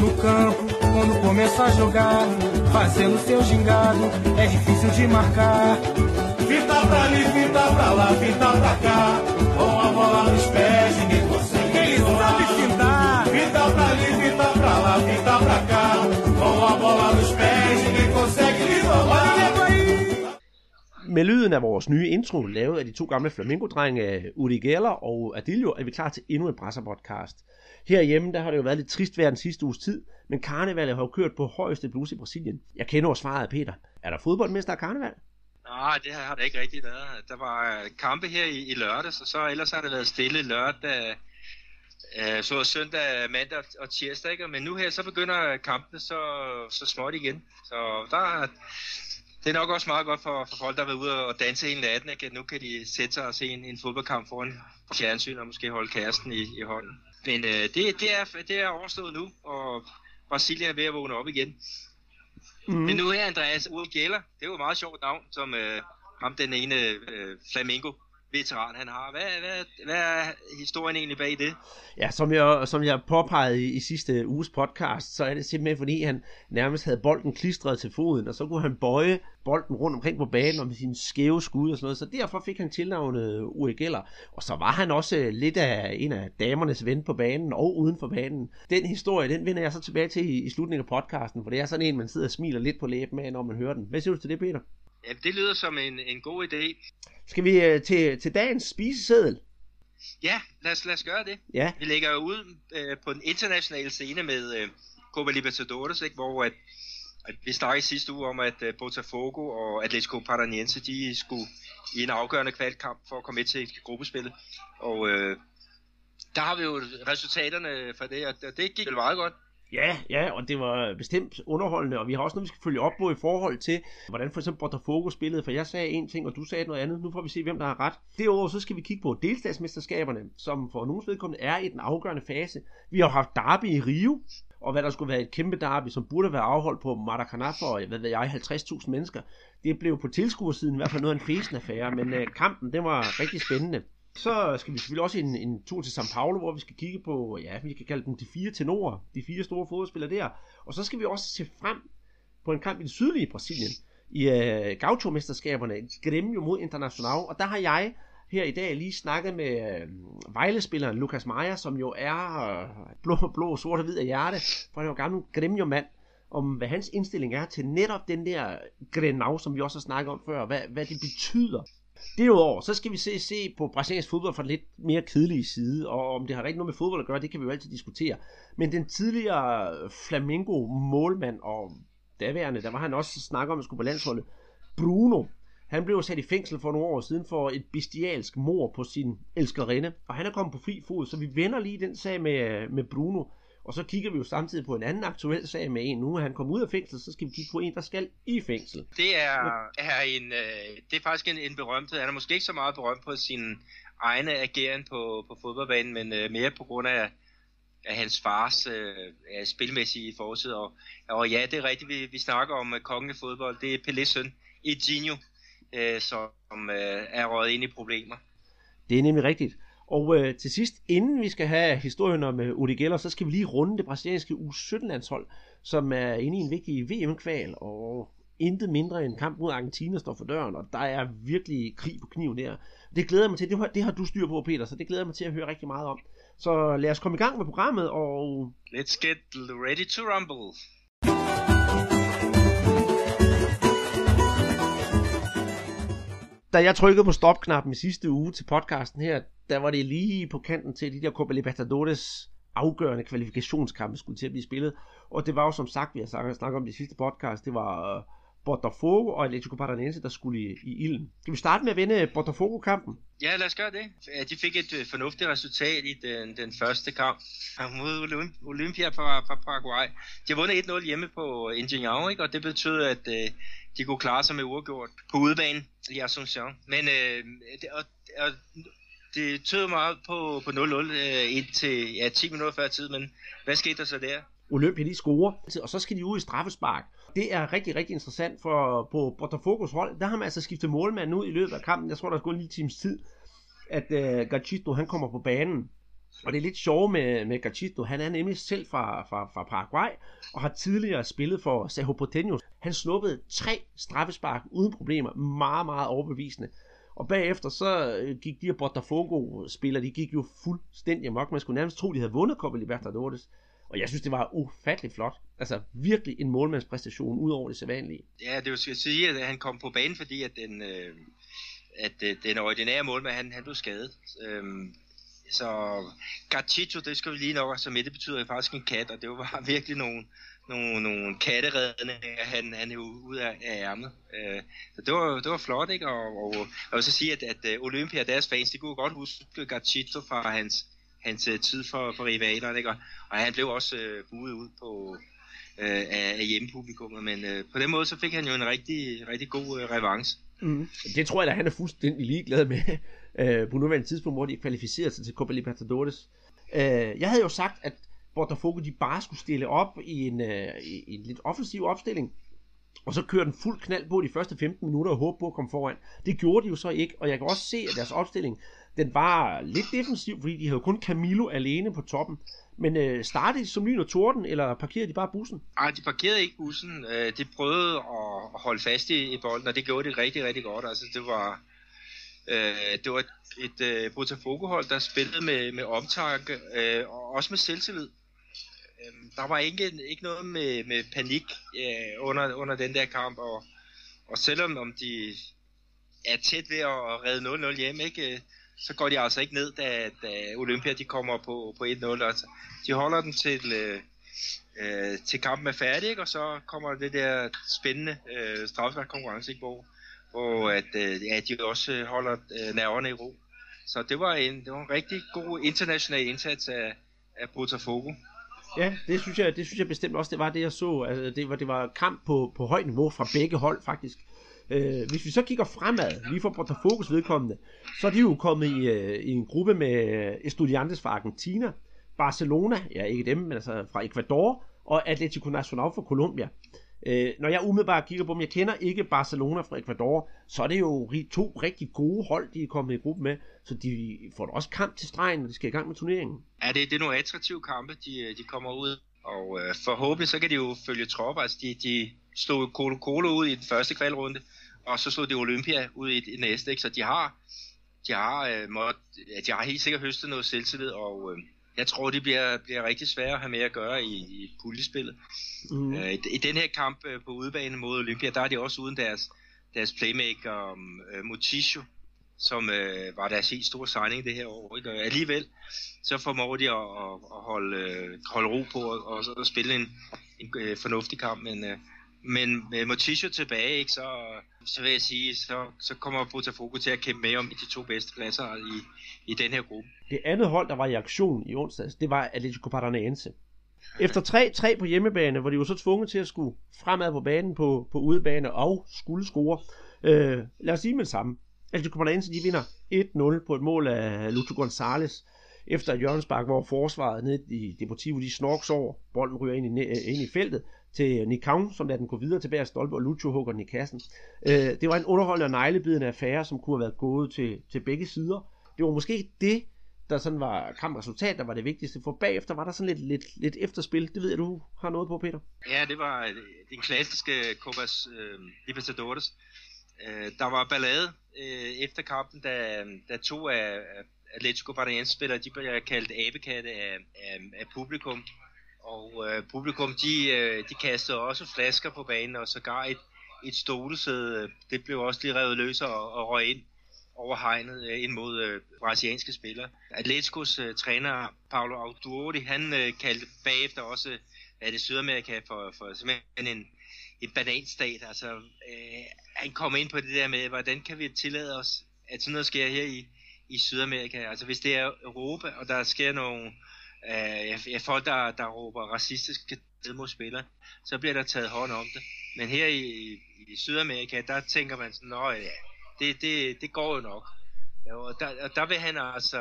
No campo, quando começa a jogar, fazendo seu gingado, é difícil de marcar. Fita pra ali, fita pra lá, fita pra cá, com a bola nos pés, ninguém consegue. Ele sabe fintar. Fita pra ali, fita pra lá, fita pra cá, com a bola nos pés, ninguém consegue lhe. Med lyden af vores nye intro, lavet af de to gamle flamingodrenge Uri Geller og Adilio, er vi klar til endnu en presserpodcast. Herhjemme, der har det jo været lidt trist vejr den sidste uges tid, men karnevalet har jo kørt på højeste blus i Brasilien. Jeg kender også svaret af Peter. Er der fodbold, mens der er karneval? Nej, det har der ikke rigtig været. Der var øh, kampe her i, i lørdags, og så ellers har det været stille lørdag, øh, så søndag, mandag og tirsdag, ikke? men nu her, så begynder kampene så, så småt igen. Så der, det er nok også meget godt for, for folk, der har været ude og danse hele natten, ikke? at nu kan de sætte sig og se en, en fodboldkamp foran fjernsyn og måske holde kæresten i, i hånden. Men øh, det, det, er, det er overstået nu, og Brasilien er ved at vågne op igen. Mm. Men nu her Andreas Uri Geller, det er jo et meget sjovt navn, som øh, ham den ene øh, Flamingo veteran han har. Hvad, hvad, hvad er historien egentlig bag det? Ja, som jeg, som jeg påpegede i, i sidste uges podcast, så er det simpelthen fordi, han nærmest havde bolden klistret til foden, og så kunne han bøje bolden rundt omkring på banen og med sine skæve skud og sådan noget, så derfor fik han tilnavnet Uri Geller. Og så var han også øh, lidt af en af damernes ven på banen og uden for banen. Den historie, den vender jeg så tilbage til i, i slutningen af podcasten, for det er sådan en, man sidder og smiler lidt på læben af, når man hører den. Hvad siger du til det, Peter? Ja, det lyder som en, en god idé. Skal vi øh, til, til dagens spiseseddel? Ja, lad os, lad os gøre det. Ja, Vi lægger jo ud øh, på den internationale scene med øh, Copa Libertadores, ikke? hvor at, at vi snakkede sidste uge om, at øh, Botafogo og Atletico Paranaense, de skulle i en afgørende kvalkamp for at komme med til gruppespillet. Og øh, der har vi jo resultaterne for det, og det- gik vel meget godt. Ja, ja, og det var bestemt underholdende, og vi har også noget, vi skal følge op på i forhold til, hvordan for eksempel Botafogo spillede, for jeg sagde en ting, og du sagde noget andet. Nu får vi se, hvem der har ret. Derudover så skal vi kigge på delstatsmesterskaberne, som for nogens vedkommende er i den afgørende fase. Vi har haft derby i Rio, og hvad der skulle være et kæmpe derby, som burde være afholdt på Maracanã for, hvad ved jeg, 50.000 mennesker. Det blev på tilskuersiden i hvert fald noget af en fesen affære, men øh, kampen, den var rigtig spændende. Så skal vi selvfølgelig også en, en tur til São Paulo, hvor vi skal kigge på, ja, vi kan kalde dem de fire tenorer, de fire store fodboldspillere der. Og så skal vi også se frem på en kamp i det sydlige Brasilien, i uh, Gaucho-mesterskaberne, Grêmio mod Internacional. Og der har jeg her i dag lige snakket med uh, Vejle-spilleren Lucas Maia, som jo er uh, blå, blå, sort og hvid af hjerte, for han er jo gammel Grêmio-mand, om hvad hans indstilling er til netop den der Grenau, som vi også har snakket om før, hvad, hvad det betyder Derudover, så skal vi se, se på brasiliansk fodbold fra den lidt mere kedelige side, og om det har rigtig noget med fodbold at gøre, det kan vi jo altid diskutere. Men den tidligere Flamingo målmand og daværende, der var han også snakker om at skulle på landsholdet, Bruno, han blev sat i fængsel for nogle år siden for et bestialsk mor på sin elskerinde, og han er kommet på fri fod, så vi vender lige den sag med, med Bruno, og så kigger vi jo samtidig på en anden aktuel sag med en. Nu er han kommet ud af fængsel, så skal vi kigge på en, der skal i fængsel. Det er, er en, øh, det er faktisk en, en berømthed. Han er måske ikke så meget berømt på sin egne ageren på, på fodboldbanen, men øh, mere på grund af, af hans fars øh, spilmæssige fortid. Og, og ja, det er rigtigt, vi, vi snakker om øh, kongen af fodbold. Det er Pelés søn, Edinho, øh, som øh, er røget ind i problemer. Det er nemlig rigtigt. Og øh, til sidst, inden vi skal have historien om øh, Udi Geller, så skal vi lige runde det brasilianske U17-landshold, som er inde i en vigtig VM-kval, og intet mindre end kamp mod Argentina står for døren, og der er virkelig krig på kniven der. Det glæder jeg mig til, det har, det har du styr på, Peter, så det glæder jeg mig til at høre rigtig meget om. Så lad os komme i gang med programmet, og Let's get ready to rumble. Da jeg trykkede på stopknappen i sidste uge til podcasten her, der var det lige på kanten til de der Copa Libertadores afgørende kvalifikationskampe skulle til at blive spillet. Og det var jo som sagt, vi har snakket, om det i sidste podcast, det var øh, Botafogo og Atletico Paranaense, der skulle i, i ilden. Skal vi starte med at vinde Botafogo-kampen? Ja, lad os gøre det. Ja, De fik et øh, fornuftigt resultat i den, den første kamp mod Olympia fra, fra Paraguay. De har vundet 1-0 hjemme på Ingenieur, ikke? og det betød, at øh, de kunne klare sig med uafgjort på udebane i Asunción. Men øh, det, og, og, det tød meget på, på 0-0 øh, indtil ja, 10 minutter før tid, men hvad skete der så der? Olympia lige scorer, og så skal de ud i straffespark. Det er rigtig, rigtig interessant for på Botafogos hold. Der har man altså skiftet målmanden ud i løbet af kampen. Jeg tror, der er gået en lille times tid, at øh, uh, Gachito han kommer på banen. Og det er lidt sjovt med, med Gachito. Han er nemlig selv fra, fra, fra Paraguay, og har tidligere spillet for Sao Porteño. Han snuppede tre straffespark uden problemer. Meget, meget overbevisende. Og bagefter så øh, gik de her Botafogo-spillere, de gik jo fuldstændig amok. Man skulle nærmest tro, de havde vundet Copa Libertadores. Og jeg synes, det var ufattelig flot. Altså virkelig en målmandspræstation ud over det sædvanlige. Ja, det vil sige, at han kom på banen, fordi at den, øh, at øh, den ordinære målmand, han, han blev skadet. Øhm, så Gatchito, det skal vi lige nok, som det betyder faktisk en kat, og det var virkelig nogle, nogle, nogle katteredninger, han, han er ud af, af ærmet. Øh, så det var, det var flot, ikke? Og, og, og jeg vil så sige, at, at øh, Olympia, deres fans, de kunne godt huske Gatchito fra hans, hans øh, tid for, for rivalerne, ikke? Og, og han blev også øh, buet ud på, øh, af, af hjemmepublikummet, men øh, på den måde så fik han jo en rigtig, rigtig god øh, revanche. Mm. Det tror jeg at han er fuldstændig ligeglad med øh, på nuværende tidspunkt, hvor de kvalificerede sig til Copa Libertadores. Øh, jeg havde jo sagt, at Botafogo de bare skulle stille op i en, øh, i en lidt offensiv opstilling, og så køre den fuld knald på de første 15 minutter og håbe på at komme foran. Det gjorde de jo så ikke, og jeg kan også se, at deres opstilling, den var lidt defensiv, fordi de havde kun Camilo alene på toppen. Men øh, startede de som lyn og torden, eller parkerede de bare bussen? Nej, de parkerede ikke bussen. Øh, de prøvede at holde fast i, i bolden, og det gjorde de rigtig, rigtig godt. Altså, det var, øh, det var et, et øh, Botafogo-hold, der spillede med, med omtanke, øh, og også med selvtillid. Øh, der var ikke, ikke noget med, med panik øh, under, under den der kamp, og, og selvom om de er tæt ved at redde 0-0 hjem, ikke, øh, så går de altså ikke ned, da, da Olympia de kommer på, på 1-0. Altså, de holder den til, øh, øh, til kampen er færdig, ikke? og så kommer det der spændende øh, straffesparkkonkurrence, hvor, hvor at, øh, ja, de også holder øh, nerverne i ro. Så det var en, det var en rigtig god international indsats af, af Botafogo. Ja, det synes jeg, det synes jeg bestemt også, det var det, jeg så. Altså, det, var, det var kamp på, på højt niveau fra begge hold, faktisk. Øh, hvis vi så kigger fremad, lige for Botafogus vedkommende, så er de jo kommet i, øh, i en gruppe med Estudiantes fra Argentina, Barcelona, ja ikke dem, men altså fra Ecuador, og Atletico Nacional fra Colombia. Øh, når jeg umiddelbart kigger på dem, jeg kender ikke Barcelona fra Ecuador, så er det jo to rigtig gode hold, de er kommet i gruppe med, så de får da også kamp til stregen, når de skal i gang med turneringen. Ja, det, det er nogle attraktive kampe, de, øh, de kommer ud, og øh, forhåbentlig så kan de jo følge trop, altså de, de slog Colo Colo ud i den første kvalrunde, og så slog de Olympia ud i, i næste, ikke? så de har, de har, øh, måtte, de har helt sikkert høstet noget selvtillid, og øh, jeg tror, det bliver, bliver rigtig svært at have med at gøre i, i puljespillet. Mm. Øh, i, I den her kamp øh, på udebane mod Olympia, der er de også uden deres, deres playmaker øh, Motisho, som øh, var deres helt store signing det her år. Ikke? Og alligevel, så formår de at, at, at holde, øh, holde ro på og, og, og spille en, en øh, fornuftig kamp, men... Øh, men med Motisho tilbage, ikke, så, så vil jeg sige, så, så kommer Botafogo til at kæmpe med om de to bedste pladser i, i den her gruppe. Det andet hold, der var i aktion i onsdags, det var Atletico Paranaense. Efter 3-3 på hjemmebane, hvor de var så tvunget til at skulle fremad på banen på, på udebane og skulle score. Øh, lad os sige med det samme. Atletico Paranaense, de vinder 1-0 på et mål af Lucho González efter et hjørnespark, hvor forsvaret nede i Deportivo, de snorks over. Bolden ryger ind i, ind i feltet til Nikavn, som lader den gå videre til bag stolpe, og Lucho hugger den i kassen. Øh, det var en underholdende og neglebidende affære, som kunne have været gået til, til begge sider. Det var måske det, der sådan var kampresultat, der var det vigtigste, for bagefter var der sådan lidt, lidt, lidt efterspil. Det ved jeg, du har noget på, Peter. Ja, det var øh, den klassiske øh, Copas øh, Libertadores. Øh, der var ballade øh, efter kampen, da, da to af Atletico Paranaense spillere, de blev kaldt abekatte af, af, af publikum. Og øh, publikum, de, øh, de kastede også flasker på banen, og sågar et, et stolesæde, det blev også lige revet løs og, og røg ind over hegnet øh, ind mod øh, brasilianske spillere. Atleticos øh, træner Paulo Autuori, han øh, kaldte bagefter også at øh, det Sydamerika for, for simpelthen en, en bananstat. Altså, øh, han kom ind på det der med, hvordan kan vi tillade os, at sådan noget sker her i, i Sydamerika. Altså hvis det er Europa, og der sker nogle øh, folk, der, der råber racistiske ned mod spillere, så bliver der taget hånd om det. Men her i, i Sydamerika, der tænker man sådan, at ja, det, det, det går jo nok. Og der, og der vil han altså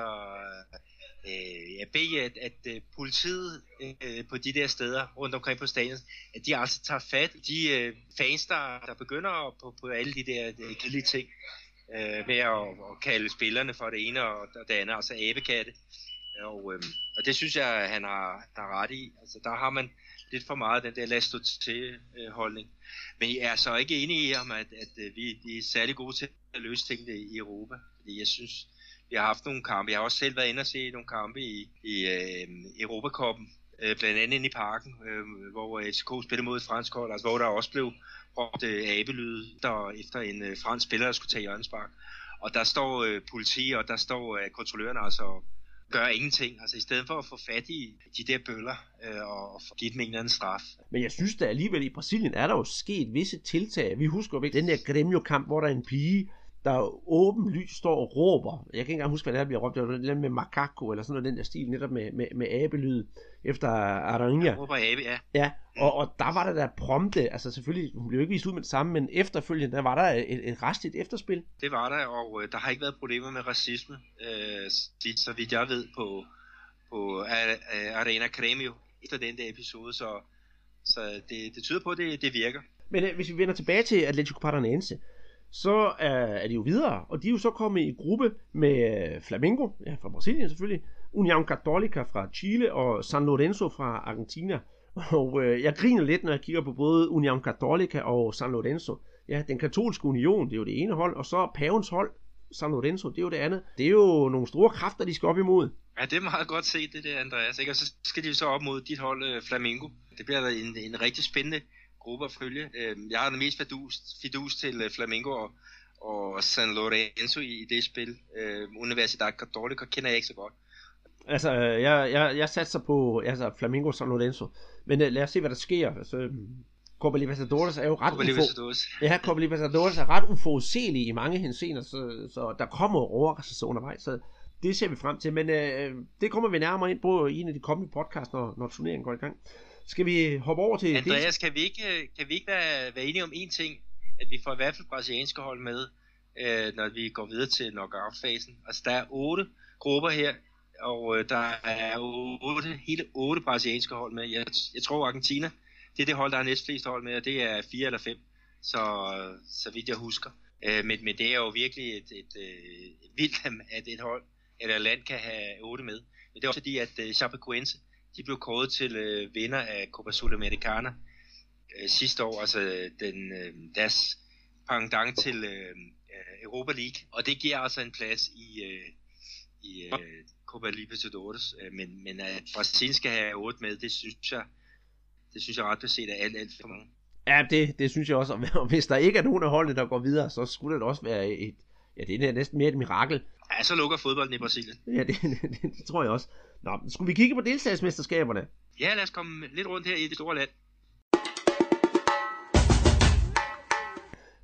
øh, jeg bede, at, at, øh, politiet øh, på de der steder rundt omkring på stadion, at de altså tager fat i de øh, fans, der, der begynder på, på alle de der øh, kedelige ting, øh, med at, at kalde spillerne for det ene og det andet, altså abekatte. Og, øh, og det synes jeg, han har, der har ret i. Altså, der har man lidt for meget den der lad stå til holdning. Men jeg er så ikke enig i ham, at, at, at vi, de er særlig gode til at løse tingene i Europa. Fordi jeg synes, vi har haft nogle kampe. Jeg har også selv været inde og se nogle kampe i, i øh, Europakoppen, øh, blandt andet inde i parken, øh, hvor FCK spillede mod et fransk hold, altså hvor der også blev råbt øh, abelyd der efter en øh, fransk spiller, der skulle tage hjørnespark. Og der står øh, politi, og der står øh, kontrollørerne altså gør ingenting. Altså i stedet for at få fat i de der bøller øh, og få give dem en eller anden straf. Men jeg synes da alligevel i Brasilien er der jo sket visse tiltag. Vi husker jo ikke den der Gremio-kamp, hvor der er en pige, der åbenlyst står og råber. Jeg kan ikke engang huske, hvad det er, bliver råbt. Det var det med macaco, eller sådan noget, den der stil, netop med, med, med abelyd, efter Aranha. Råber abe, ja. Ja, og, og der var der der prompte, altså selvfølgelig, hun blev ikke vist ud med det samme, men efterfølgende, der var der et, et restligt efterspil. Det var der, og øh, der har ikke været problemer med racisme, øh, så vidt jeg ved, på, på Arena Cremio, efter den der episode, så, så det, det tyder på, at det, det virker. Men øh, hvis vi vender tilbage til Atletico Paranaense, så er, er de jo videre, og de er jo så kommet i gruppe med øh, Flamengo, ja, fra Brasilien selvfølgelig, União Católica fra Chile og San Lorenzo fra Argentina. Og øh, jeg griner lidt, når jeg kigger på både União Católica og San Lorenzo. Ja, den katolske union, det er jo det ene hold, og så pavens hold, San Lorenzo, det er jo det andet. Det er jo nogle store kræfter, de skal op imod. Ja, det er meget godt set, det der, Andreas. Ikke? Og så skal de så op mod dit hold, øh, Flamingo. Det bliver da en, en rigtig spændende gruppe at følge. Øh, jeg har den mest fidus, fidus til øh, Flamengo og, og San Lorenzo i, i det spil. Øh, Universidad Católica kender jeg ikke så godt. Altså, jeg, jeg, jeg satser på altså, Flamengo og San Lorenzo. Men uh, lad os se, hvad der sker. Altså, Copa Libertadores er jo ret Copa Libertadores. Ufo... ja, Copa Libertadores er ret uforudsigelig i mange henseender, så, så der kommer overraskelser undervejs. Så det ser vi frem til, men uh, det kommer vi nærmere ind på i en af de kommende podcasts, når, når turneringen går i gang. Skal vi hoppe over til... Andreas, kan vi ikke, kan vi ikke være, være enige om en ting? At vi får i hvert fald brasilianske hold med, øh, når vi går videre til knockout-fasen. Altså, der er otte grupper her, og øh, der er otte, hele otte brasilianske hold med. Jeg, jeg tror, Argentina, det er det hold, der har næstflest hold med, og det er fire eller fem, så, så vidt jeg husker. Øh, men, men det er jo virkelig et, et, et, et vildt, at et hold eller et land kan have otte med. Men det er også fordi, at uh, Chapecoense, de blev kåret til øh, vinder af Copa Sudamericana øh, sidste år, altså øh, den, øh, deres pendant til øh, øh, Europa League, og det giver altså en plads i, øh, i øh, Copa Libertadores, øh, men, men at Brasilien skal have 8 med, det synes jeg, det synes jeg ret beset er alt, alt for mange. Ja, det, det synes jeg også, og hvis der ikke er nogen af holdene, der går videre, så skulle det også være et, ja, det er næsten mere et mirakel. Ja, så lukker fodbolden i Brasilien. Ja, det, det, det, tror jeg også. Nå, skulle vi kigge på delstatsmesterskaberne? Ja, lad os komme lidt rundt her i det store land.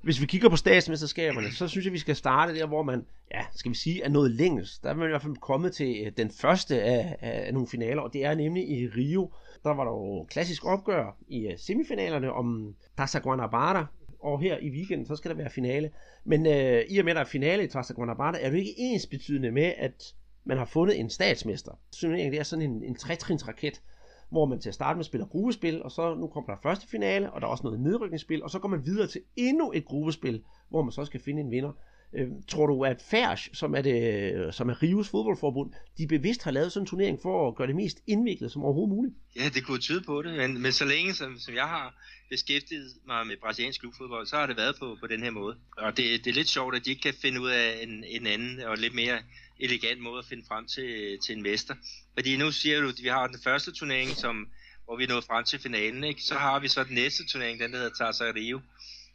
Hvis vi kigger på statsmesterskaberne, så synes jeg, vi skal starte der, hvor man, ja, skal vi sige, er nået længst. Der er man i hvert fald kommet til øh, den første af, af nogle finaler, og det er nemlig i Rio. Der var der jo klassisk opgør i øh, semifinalerne om Taça Guanabara, og her i weekenden, så skal der være finale. Men øh, i og med, at der er finale i Taça Guanabara, er det ikke ens betydende med, at man har fundet en statsmester. Turneringen det er sådan en, en trætrins raket, hvor man til at starte med spiller gruppespil, og så nu kommer der første finale, og der er også noget nedrykningsspil, og så går man videre til endnu et gruppespil, hvor man så skal finde en vinder. Øh, tror du, at Færs, som er, det, som er Rives fodboldforbund, de bevidst har lavet sådan en turnering for at gøre det mest indviklet som overhovedet muligt? Ja, det kunne tyde på det, men, men så længe som, som jeg har beskæftiget mig med brasiliansk klubfodbold, så har det været på, på den her måde. Og det, det er lidt sjovt, at de ikke kan finde ud af en, en anden og lidt mere elegant måde at finde frem til, til en mester. Fordi nu siger du, at vi har den første turnering, som, hvor vi er nået frem til finalen. Ikke? Så har vi så den næste turnering, den der hedder Tarsa Rio,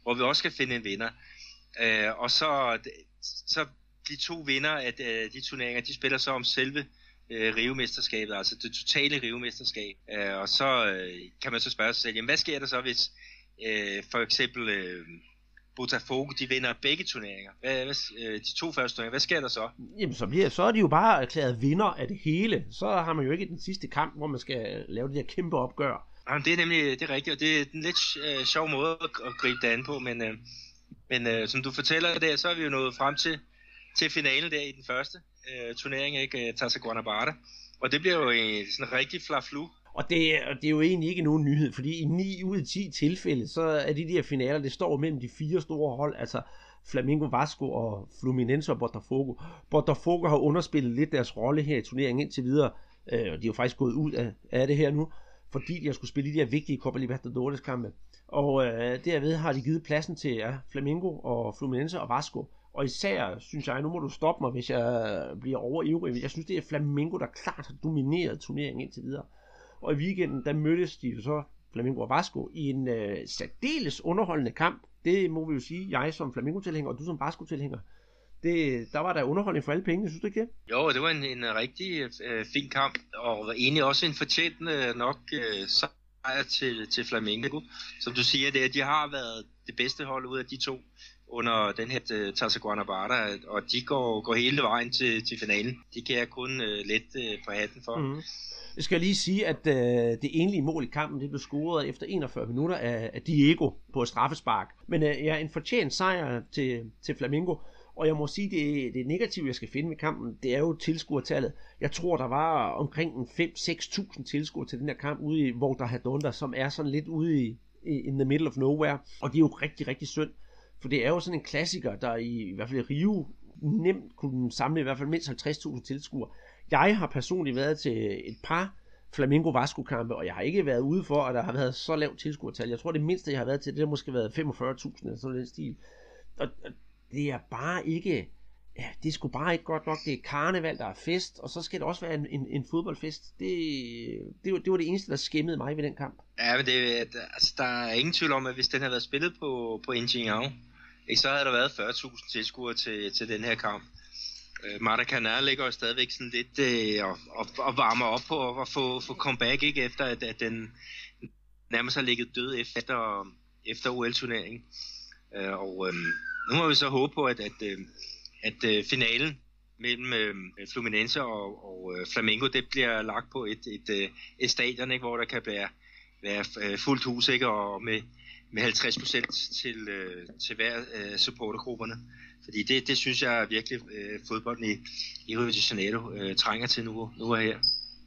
hvor vi også skal finde en vinder. Øh, og så, så de to vinder af de turneringer, de spiller så om selve øh, Rio-mesterskabet, altså det totale Rio-mesterskab. Øh, og så øh, kan man så spørge sig selv, jamen hvad sker der så, hvis øh, for eksempel øh, Botafogo, de vinder begge turneringer. Hvad, hvad, øh, de to første turneringer, hvad sker der så? Jamen, så, bliver, så er de jo bare erklæret vinder af det hele. Så har man jo ikke den sidste kamp, hvor man skal lave det der kæmpe opgør. Jamen, det er nemlig det er rigtigt, og det er en lidt øh, sjov måde at, at gribe det an på, men, øh, men øh, som du fortæller der, så er vi jo nået frem til, til finalen der i den første øh, turnering, ikke? Øh, Tassa Guanabara. Og det bliver jo øh, en sådan rigtig flaflu. Og det, og det er jo egentlig ikke nogen nyhed, fordi i 9 ud af 10 tilfælde, så er de der finaler, det står mellem de fire store hold, altså Flamingo Vasco og Fluminense og Botafogo. Botafogo har underspillet lidt deres rolle her i turneringen indtil videre, øh, og de er jo faktisk gået ud af, af det her nu, fordi de har skulle spille de her vigtige Copa Libertadores kampe. Og øh, derved har de givet pladsen til ja, Flamingo og Fluminense og Vasco. Og især, synes jeg, nu må du stoppe mig, hvis jeg øh, bliver overivrig. Jeg synes, det er Flamingo, der klart har domineret turneringen indtil videre. Og i weekenden, der mødtes de så Flamingo og Vasco i en øh, særdeles underholdende kamp. Det må vi jo sige, jeg som Flamingo-tilhænger og du som Vasco-tilhænger. Det, der var der underholdning for alle pengene, synes du ikke det? Jo, det var en, en rigtig øh, fin kamp, og egentlig også en fortjent øh, nok øh, sejr til, til Flamengo. Som du siger, det, de har været det bedste hold ud af de to under den her øh, uh, Tassa Guanabara, og de går, går hele vejen til, til finalen. De kan jeg kun øh, uh, let uh, øh, på hatten for. Mm. Jeg skal lige sige, at uh, det enlige mål i kampen, det blev scoret efter 41 minutter af, af Diego på et straffespark. Men uh, ja, en fortjent sejr til, til Flamingo. Og jeg må sige, det, det negative, jeg skal finde ved kampen, det er jo tilskuertallet. Jeg tror, der var omkring 5-6.000 tilskuere til den her kamp ude i Volta Hadonda, som er sådan lidt ude i, in the middle of nowhere. Og det er jo rigtig, rigtig synd. For det er jo sådan en klassiker, der i, i hvert fald i Rio nemt kunne samle i hvert fald mindst 50.000 tilskuere. Jeg har personligt været til et par Flamingo Vasco kampe, og jeg har ikke været ude for, at der har været så lavt tilskuertal. Jeg tror, det mindste, jeg har været til, det har måske været 45.000 eller sådan en stil. Og det er bare ikke, ja, det er sgu bare ikke godt nok. Det er karneval, der er fest, og så skal det også være en, en, en fodboldfest. Det, det, var, det var det eneste, der skæmmede mig ved den kamp. Ja, men det, altså, der er ingen tvivl om, at hvis den havde været spillet på, på Ingenieur, så havde der været 40.000 tilskuere til, til den her kamp. Øh, Maracanã ligger jo stadigvæk sådan lidt øh, og, og, og varmer op på at få, få comeback, ikke, efter at, at den nærmest har ligget død efter, efter OL-turneringen. Øh, og øh, nu må vi så håbe på, at, at, øh, at, at finalen mellem øh, Fluminense og, og øh, Flamengo, det bliver lagt på et, et, et, et stadion, ikke, hvor der kan være, være fuldt hus, ikke, og med, med 50% til, øh, til hver øh, supportergrupperne. Fordi det, det synes jeg virkelig, øh, fodbolden i, i Rio de Janeiro øh, trænger til nu, nu og her.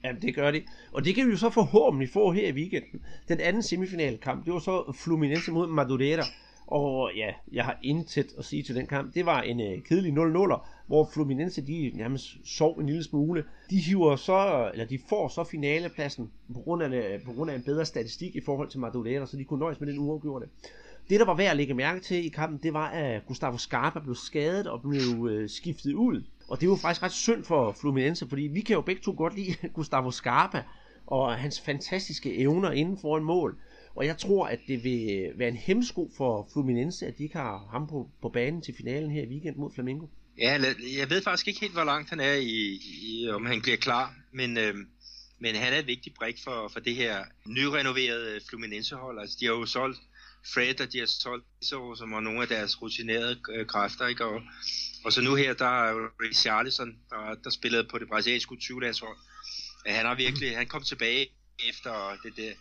Ja, det gør det. Og det kan vi jo så forhåbentlig få her i weekenden. Den anden semifinalkamp, det var så Fluminense mod Madureira. Og ja, jeg har intet at sige til den kamp. Det var en øh, kedelig 0-0'er, hvor Fluminense de nærmest sov en lille smule. De hiver så, eller de får så finalepladsen på grund af, øh, på grund af en bedre statistik i forhold til Madureira, så de kunne nøjes med den uafgjorte. Det, der var værd at lægge mærke til i kampen, det var, at Gustavo Scarpa blev skadet og blev øh, skiftet ud. Og det var faktisk ret synd for Fluminense, fordi vi kan jo begge to godt lide Gustavo Scarpa og hans fantastiske evner inden for en mål. Og jeg tror, at det vil øh, være en hemsko for Fluminense, at de ikke har ham på, på banen til finalen her i weekend mod Flamengo. Ja, jeg ved faktisk ikke helt, hvor langt han er i, i om han bliver klar, men, øh, men han er et vigtigt brik for, for det her nyrenoverede Fluminense-hold. Altså, de har jo solgt Fred, og de har solgt så, som var nogle af deres rutinerede øh, kræfter, ikke? Og, og så nu her, der er jo Richarlison, der, der spillede på det brasilianske 20-landshold. Han har virkelig, han kom tilbage efter det der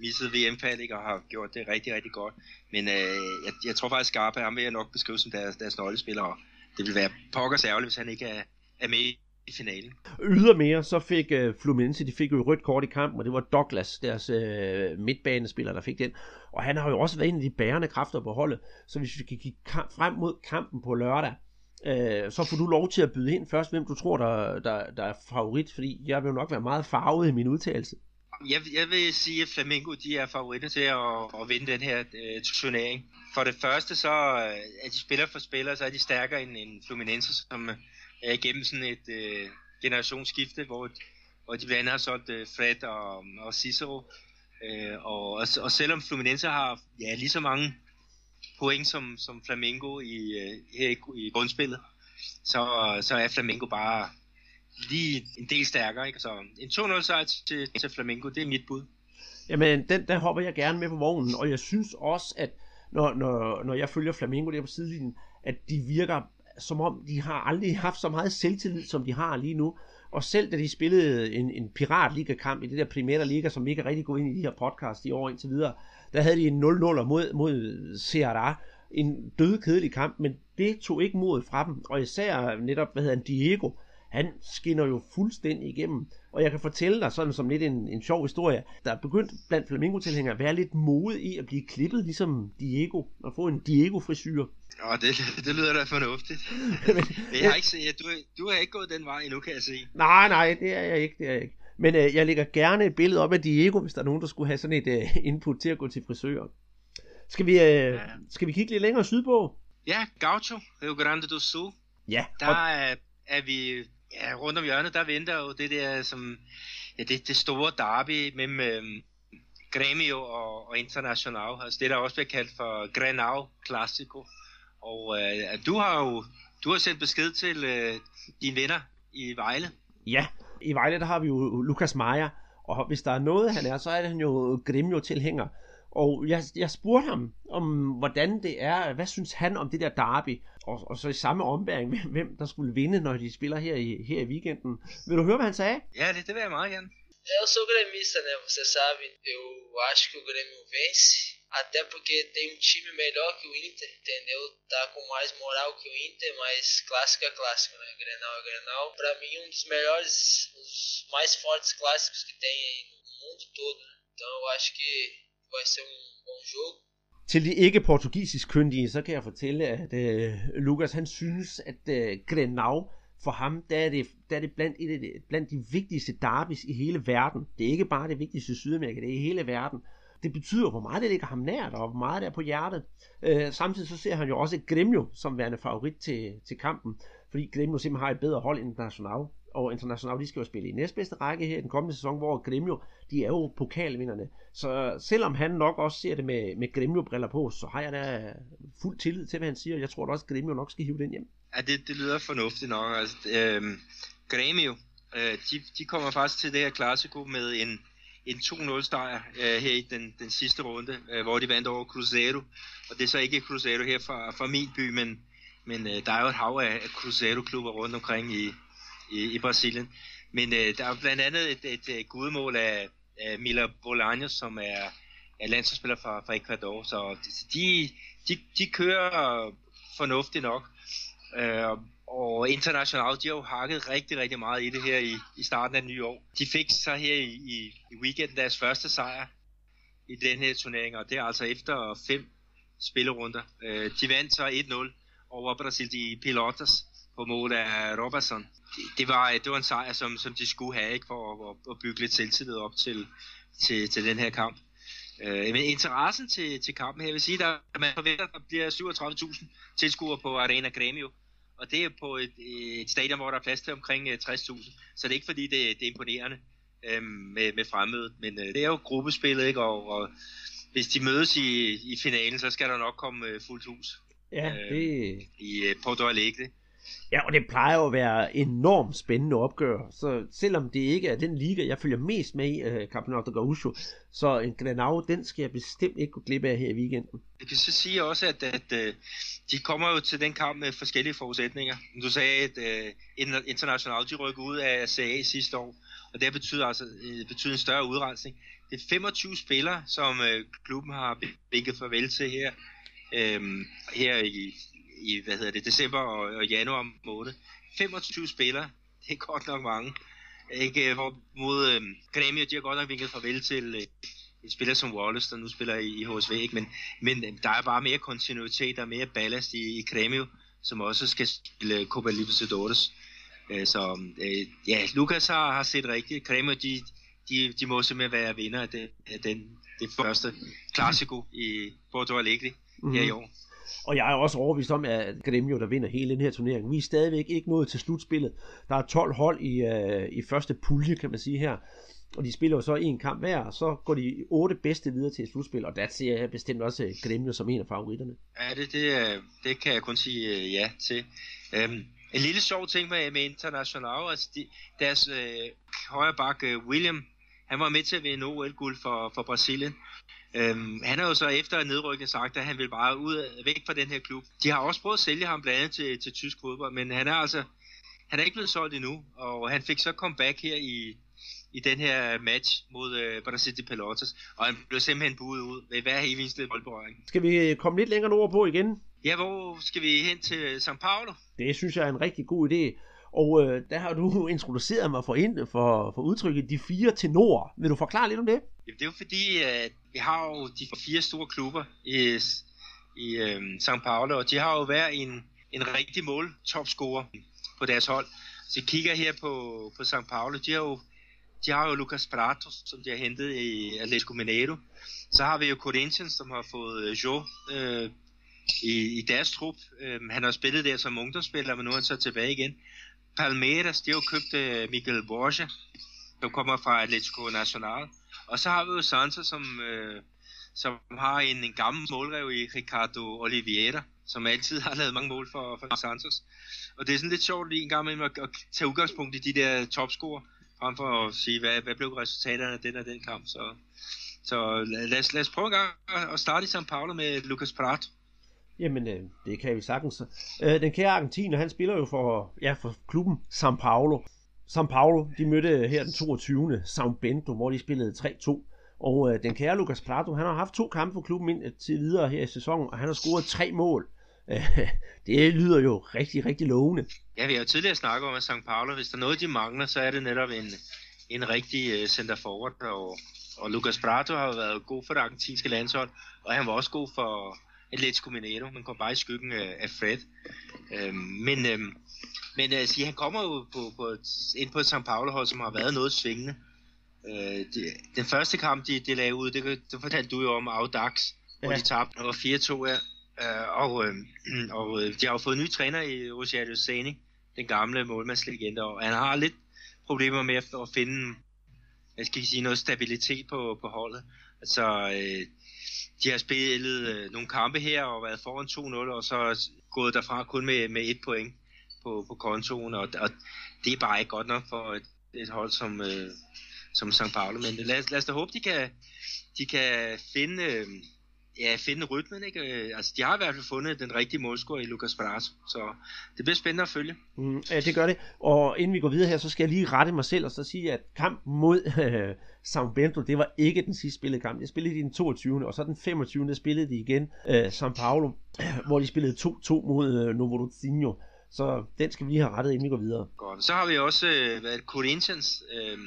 misset VM-fald, og har gjort det rigtig, rigtig godt. Men øh, jeg, jeg tror faktisk, Scarpa, ham vil jeg nok beskrive som deres, deres nøglespiller, og det vil være pokkers ærgerligt, hvis han ikke er, er med i finalen. Ydermere så fik øh, Fluminense, de fik jo rødt kort i kampen, og det var Douglas, deres øh, midtbanespiller, der fik den. Og han har jo også været en af de bærende kræfter på holdet. Så hvis vi kan kigge kamp, frem mod kampen på lørdag, øh, så får du lov til at byde ind først, hvem du tror, der, der, der er favorit, fordi jeg vil jo nok være meget farvet i min udtalelse jeg, jeg vil sige, at Flamengo de er favoritter til at, at vinde den her øh, turnering. For det første så uh, er de spiller for spillere, så er de stærkere end, end Fluminense, som uh, er igennem sådan et øh, generationsskifte, hvor, hvor de blandt andet har solgt øh, Fred og, og Cicero. Øh, og, og, og selvom Fluminense har ja, lige så mange point som, som Flamengo i, øh, her i, i grundspillet, så, så er Flamengo bare lige en del stærkere. Ikke? Så en 2-0 sejr til, til Flamengo, det er mit bud. Jamen, den, der hopper jeg gerne med på vognen, og jeg synes også, at når, når, når jeg følger Flamengo der på sidelinjen, at de virker som om, de har aldrig haft så meget selvtillid, som de har lige nu. Og selv da de spillede en, en piratliga-kamp i det der Primera Liga, som ikke er rigtig gået ind i de her podcast i år indtil videre, der havde de en 0-0 mod, mod Ceará. En død kedelig kamp, men det tog ikke mod fra dem. Og især netop, hvad hedder han, Diego, han skinner jo fuldstændig igennem. Og jeg kan fortælle dig sådan som lidt en, en sjov historie, der er begyndt blandt flamingo-tilhængere at være lidt mode i at blive klippet ligesom Diego, og få en Diego-frisyr. Åh, det, det lyder da fornuftigt. Men jeg har ikke set, du, du har ikke gået den vej endnu, kan jeg se. Nej, nej, det er jeg ikke, det er jeg ikke. Men øh, jeg lægger gerne et billede op af Diego, hvis der er nogen, der skulle have sådan et øh, input til at gå til frisøren. Skal vi, øh, ja. skal vi kigge lidt længere sydpå? Ja, Gaucho, Rio Grande do Sul. Ja. Der er, er vi ja, rundt om hjørnet, der venter jo det der som, ja, det, det store derby mellem øh, Gremio og, og International. Altså det, der også bliver kaldt for Grenau Classico. Og øh, du har jo du har sendt besked til øh, dine venner i Vejle. Ja, i Vejle der har vi jo Lukas Maja, og hvis der er noget han er, så er det han jo Gremio-tilhænger. Og jeg, jeg spurgte ham om, hvordan det er, hvad synes han om det der derby, og, og så i samme ombæring, hvem der skulle vinde, når de spiller her i, her i weekenden. Vil du høre, hvad han sagde? Ja, det, det vil jeg meget gerne. Eu sou gremista, né? Você sabe. Eu acho que o Grêmio vence. Até porque tem um time melhor que o Inter, entendeu? Tá com mais moral que o Inter, mas clássico é clássico, né? Grenal é Grenal. Pra mim, um dos melhores, os mais fortes clássicos que tem aí no mundo todo, né? Então eu acho que vai ser um bom jogo. Til de ikke portugisisk kyndige, så kan jeg fortælle, at øh, Lukas han synes, at øh, Grenau for ham, der er det, der er det blandt, et af de, blandt de vigtigste derbys i hele verden. Det er ikke bare det vigtigste i Sydamerika, det er i hele verden. Det betyder, hvor meget det ligger ham nært, og hvor meget der er på hjertet. Øh, samtidig så ser han jo også Gremio som værende favorit til, til kampen, fordi Gremio simpelthen har et bedre hold end Nacional og International, de skal jo spille i næstbedste række her i den kommende sæson, hvor Gremio, de er jo pokalvinderne. Så selvom han nok også ser det med, med Gremio-briller på, så har jeg da fuld tillid til, hvad han siger. Jeg tror da også, at Gremio nok skal hive den hjem. Ja, det, det lyder fornuftigt nok. Altså, øh, Gremio, øh, de, de kommer faktisk til det her klassiko med en, en 2-0 sejr øh, her i den, den sidste runde, øh, hvor de vandt over Cruzeiro. Og det er så ikke Cruzeiro her fra, fra min by, men, men øh, der er jo et hav af Cruzeiro-klubber rundt omkring i, i, i Brasilien. Men øh, der er blandt andet et, et, et gudmål af, af Mila Bolaños, som er, er landsholdsspiller fra, fra Ecuador. Så de, de, de kører fornuftigt nok. Øh, og International, de har jo hakket rigtig, rigtig meget i det her i, i starten af nye år. De fik så her i, i, i weekenden deres første sejr i den her turnering, og det er altså efter fem spillerunder. Øh, de vandt så 1-0 over Brasil de Pilotas på mål af Robertson. Det, det, var, det var en sejr, som, som de skulle have ikke, for at, at bygge lidt selvtillid op til, til, til den her kamp. Øh, men interessen til, til kampen her vil sige, at man forventer, at der bliver 37.000 tilskuere på Arena Gremio. Og det er på et, et stadion, hvor der er plads til omkring 60.000. Så det er ikke fordi, det, det er imponerende øh, med, med fremmødet. Men øh, det er jo gruppespillet, ikke? Og, og hvis de mødes i, i finalen, så skal der nok komme øh, fuldt hus. Ja, det... Øh, I øh, Porto Alegre. Ja, og det plejer jo at være enormt spændende opgør. Så selvom det ikke er den liga, jeg følger mest med i, uh, Campeonato Gaúcho, så en Granau, den skal jeg bestemt ikke gå glip af her i weekenden. Jeg kan så sige også, at, at uh, de kommer jo til den kamp med forskellige forudsætninger. Du sagde, at uh, International de rykkede ud af CA sidste år, og det betyder altså uh, betyder en større udrensning. Det er 25 spillere, som uh, klubben har vinket farvel til her, uh, her i i hvad hedder det, december og, og januar måned. 25 spillere, det er godt nok mange. Ikke, hvor mod øh, Grêmio, de har godt nok vinket farvel til øh, en spiller som Wallace, der nu spiller i, i HSV, ikke? Men, men øh, der er bare mere kontinuitet og mere ballast i, i Grêmio, som også skal spille Copa Libertadores. Øh, så øh, ja, Lukas har, har set rigtigt. Grêmio, de, de, de må simpelthen være vinder af, det, af den, det første klassiko i Porto Alegre mm-hmm. her i år. Og jeg er også overbevist om, at Gremio, der vinder hele den her turnering. Vi er stadigvæk ikke nået til slutspillet. Der er 12 hold i, øh, i første pulje, kan man sige her. Og de spiller jo så en kamp hver, og så går de otte bedste videre til et slutspil, og der ser jeg bestemt også øh, Gremio som en af favoritterne. Ja, det, det, øh, det kan jeg kun sige øh, ja til. Um, en lille sjov ting med, med International, altså de, deres øh, højre bak William, han var med til at vinde OL-guld for, for Brasilien, Øhm, han har jo så efter nedrykning sagt, at han vil bare ud væk fra den her klub. De har også prøvet at sælge ham blandt andet til, til tysk fodbold, men han er altså han er ikke blevet solgt endnu, og han fik så comeback her i, i den her match mod øh, Brasil de Pelotas, og han blev simpelthen buet ud ved hver eneste boldberøring. Skal vi komme lidt længere nordpå igen? Ja, hvor skal vi hen til São Paulo? Det synes jeg er en rigtig god idé. Og øh, der har du introduceret mig for, ind, for, for udtrykket de fire tenorer. Vil du forklare lidt om det? Jamen, det er jo fordi, at vi har jo de fire store klubber i, i øh, São Paulo, og de har jo hver en, en rigtig mål topscorer på deres hold. Så jeg kigger her på, på São Paulo, de har jo de har jo Lucas Pratos, som de har hentet i Atletico Mineiro. Så har vi jo Corinthians, som har fået øh, Jo øh, i, i deres trup. Øh, han har spillet der som ungdomsspiller, men nu er han så tilbage igen. Palmeiras, de har jo købt øh, Miguel Borja, som kommer fra Atletico Nacional. Og så har vi jo Santos, som, øh, som har en, en gammel målrev i Ricardo Oliveira, som altid har lavet mange mål for, for Santos. Og det er sådan lidt sjovt lige en gang med at, at tage udgangspunkt i de der topscorer, frem for at sige, hvad, hvad blev resultaterne af den og den kamp. Så, så lad, os, lad os prøve en gang at starte i São Paulo med Lucas Prato. Jamen, øh, det kan vi sagtens. Øh, den kære argentiner, han spiller jo for, ja, for klubben San Paulo. San Paulo, de mødte øh, her den 22. San Bento, hvor de spillede 3-2. Og øh, den kære Lucas Prato, han har haft to kampe for klubben ind øh, til videre her i sæsonen, og han har scoret tre mål. det lyder jo rigtig, rigtig lovende. Ja, vi har jo tidligere snakket om, at St. Paulo, hvis der er noget, de mangler, så er det netop en, en rigtig øh, center forward, og, og Lucas Prato har været god for det argentinske landshold, og han var også god for Atletico Mineiro, men kom bare i skyggen af, af Fred. Uh, men uh, men altså, han kommer jo på, på et, ind på et St. Paulo-hold, som har været noget svingende. Uh, det, den første kamp, de, de lavede ud, det, det fortalte du jo om Audax, ja. hvor de tabte over 4-2 her. Uh, og, øh, og de har jo fået en ny træner i Rosario Sani, den gamle målmandslegende, og han har lidt problemer med at, at finde jeg skal sige, noget stabilitet på, på holdet. Altså, øh, de har spillet øh, nogle kampe her og været foran 2-0, og så gået derfra kun med, med et point på, på kontoen, og, og det er bare ikke godt nok for et, et hold som, øh, som St. Paulo. Men lad, lad os da håbe, de kan, de kan finde... Øh, ja, finde rytmen, ikke? Øh, altså, de har i hvert fald fundet den rigtige målscore i Lucas Brasso, så det bliver spændende at følge. Mm, ja, det gør det. Og inden vi går videre her, så skal jeg lige rette mig selv og så sige, at kampen mod øh, São Bento, det var ikke den sidste spillede kamp. Jeg spillede i den 22. og så den 25. der spillede de igen øh, São Paulo, hvor de spillede 2-2 mod øh, Novo Rudzinho. Så den skal vi lige have rettet, inden vi går videre. Godt. Så har vi også øh, været Corinthians, øh,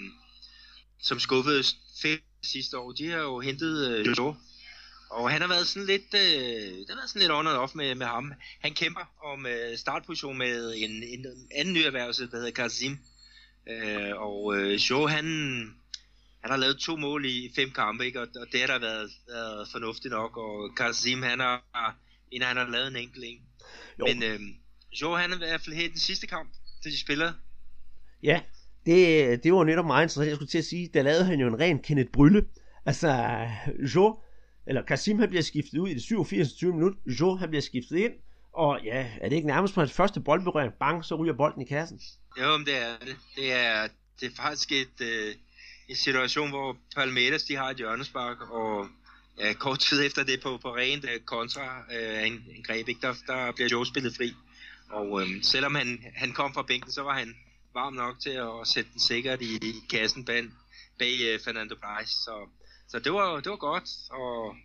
som skuffede sidste år. De har jo hentet øh, og han har været sådan lidt, øh, det har været sådan lidt on and off med, med ham. Han kæmper om øh, startposition med en, en anden ny erhvervelse, der hedder Kazim. Øh, og øh, Joe, han, han har lavet to mål i fem kampe, ikke? Og, og det har der været, været fornuftigt nok. Og Kazim, han har, en, han har lavet en enkelt en. Jo. Men øh, Joe, han er i hvert fald her i den sidste kamp, da de spiller. Ja, det, det var netop meget interessant. Jeg skulle til at sige, der lavede han jo en ren Kenneth Brylle. Altså, Joe, eller Kasim han bliver skiftet ud i det 87. 20 minut, Jo han bliver skiftet ind, og ja, er det ikke nærmest på hans første boldberøring, bang, så ryger bolden i kassen. Jo, men det er det. Det er, det er faktisk et, øh, en situation, hvor Palmeiras de har et hjørnespark, og ja, kort tid efter det på, på rent øh, kontra øh, en, en greb, ikke, der, der bliver Joe spillet fri. Og øh, selvom han, han kom fra bænken, så var han varm nok til at sætte den sikkert i, i kassen bag, bag øh, Fernando Price. Så så det var, det var godt, og,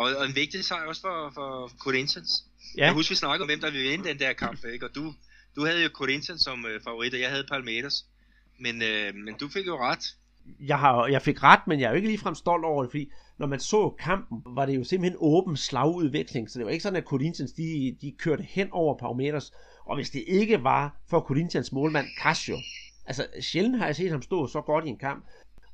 og, og en vigtig sejr også for, for Corinthians. Ja. Jeg husker, vi snakkede om, hvem der ville vinde den der kamp, ikke? og du, du havde jo Corinthians som øh, favorit, og jeg havde Palmeiras. Men, øh, men du fik jo ret. Jeg, har, jeg fik ret, men jeg er jo ikke ligefrem stolt over det, fordi når man så kampen, var det jo simpelthen åben slagudvikling, så det var ikke sådan, at Corinthians de, de kørte hen over Palmeiras, og hvis det ikke var for Corinthians målmand Casio, altså sjældent har jeg set ham stå så godt i en kamp,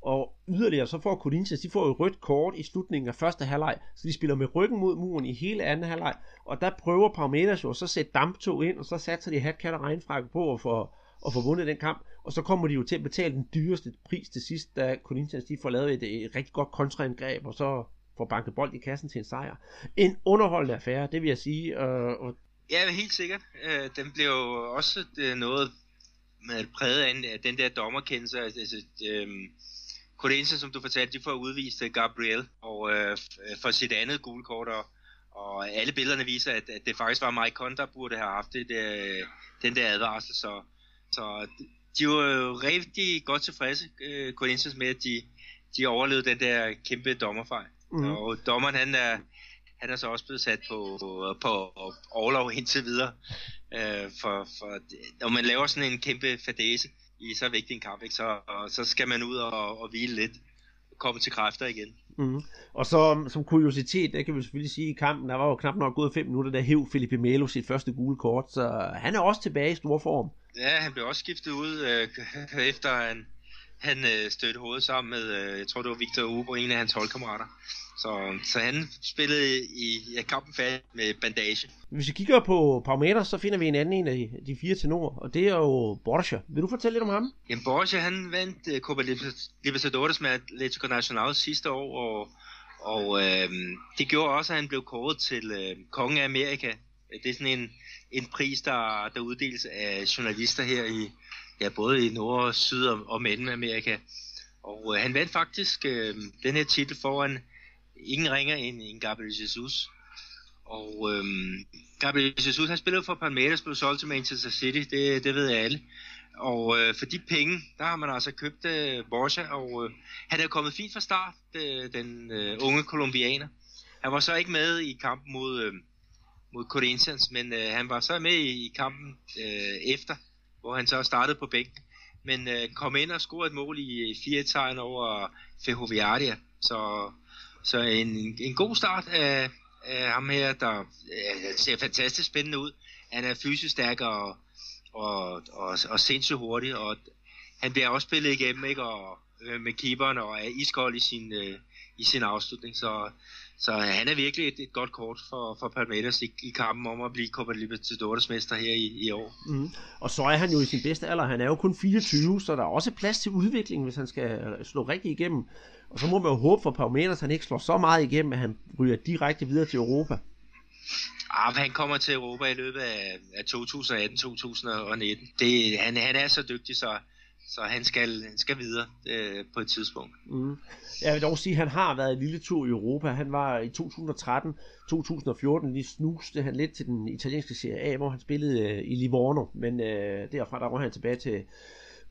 og yderligere så får Corinthians, de får et rødt kort i slutningen af første halvleg, så de spiller med ryggen mod muren i hele anden halvleg, og der prøver Parmeters jo så at sætte damptog ind, og så satser de hatkat og regnfrakke på at få, at få vundet den kamp, og så kommer de jo til at betale den dyreste pris til sidst, da Corinthians de får lavet et, et rigtig godt kontraangreb, og så får banket bold i kassen til en sejr. En underholdende affære, det vil jeg sige. Øh, og... Ja, helt sikkert. Øh, den blev jo også øh, noget med præget af den der dommerkendelse. Altså, øh, Corinthians, som du fortalte, de får udvist øh, Gabriel og, øh, for sit andet gule kort, og, og alle billederne viser, at, at det faktisk var Mike Conter, der burde have haft det, det, den der advarsel. Så, så de var jo rigtig godt tilfredse, øh, Corinthians, med, at de, de overlevede den der kæmpe dommerfejl. Mm. Og dommeren, han er, han er så også blevet sat på, på overlov indtil videre. Øh, for, for, når man laver sådan en kæmpe fadese i så vigtig en kamp, ikke, så, så skal man ud og, og hvile lidt komme til kræfter igen. Mm. Og så som kuriositet, der kan vi selvfølgelig sige, i kampen, der var jo knap nok gået 5 minutter, der hæv Felipe Melo sit første gule kort, så han er også tilbage i stor form. Ja, han blev også skiftet ud, øh, efter han, han øh, stødte hovedet sammen med, øh, jeg tror det var Victor Ubo, en af hans holdkammerater. Så, så han spillede i ja, kampen færdig med bandage. Hvis vi kigger på Parameter, så finder vi en anden en af de fire tenorer, og det er jo Borja. Vil du fortælle lidt om ham? Jamen Borja, han vandt uh, Copa Libertadores med Atletico Nacional sidste år, og, og øh, det gjorde også, at han blev kåret til øh, kongen af Amerika. Det er sådan en, en pris, der, der uddeles af journalister her i, ja, både i Nord-, Syd- og, og Mellemamerika. Og øh, han vandt faktisk øh, den her titel foran ingen ringer end, end Gabriel Jesus. Og øh, Gabriel Jesus, han spillede for Palmeiras, blev solgt til Manchester City, det, det ved alle. Og øh, for de penge, der har man altså købt øh, Borja, og øh, han er kommet fint fra start, øh, den øh, unge kolumbianer. Han var så ikke med i kampen mod, øh, mod Corinthians, men øh, han var så med i, i kampen øh, efter, hvor han så startede på bænken. Men øh, kom ind og scorede et mål i 4-1 over Ferroviaria, så så en, en god start af, af ham her, der øh, ser fantastisk spændende ud. Han er fysisk stærk og, og, og, og sindssygt hurtig, og han bliver også spillet igennem, ikke? Og, øh, med keeperen og er iskold i sin, øh, i sin afslutning. Så, så han er virkelig et, et godt kort for, for Palmeiras i, i kampen om at blive Copa Libertadores mester her i, i år. Mm. Og så er han jo i sin bedste alder. Han er jo kun 24, så der er også plads til udvikling, hvis han skal slå rigtig igennem. Og så må man jo håbe for Palmeiras, at han ikke slår så meget igennem, at han ryger direkte videre til Europa. Ah, han kommer til Europa i løbet af, af 2018-2019. Det, han, han er så dygtig, så, så han, skal, han skal videre øh, på et tidspunkt. Mm. Jeg vil dog sige, at han har været en lille tur i Europa. Han var i 2013-2014, lige snuste han lidt til den italienske Serie A, hvor han spillede øh, i Livorno. Men øh, derfra der var han tilbage til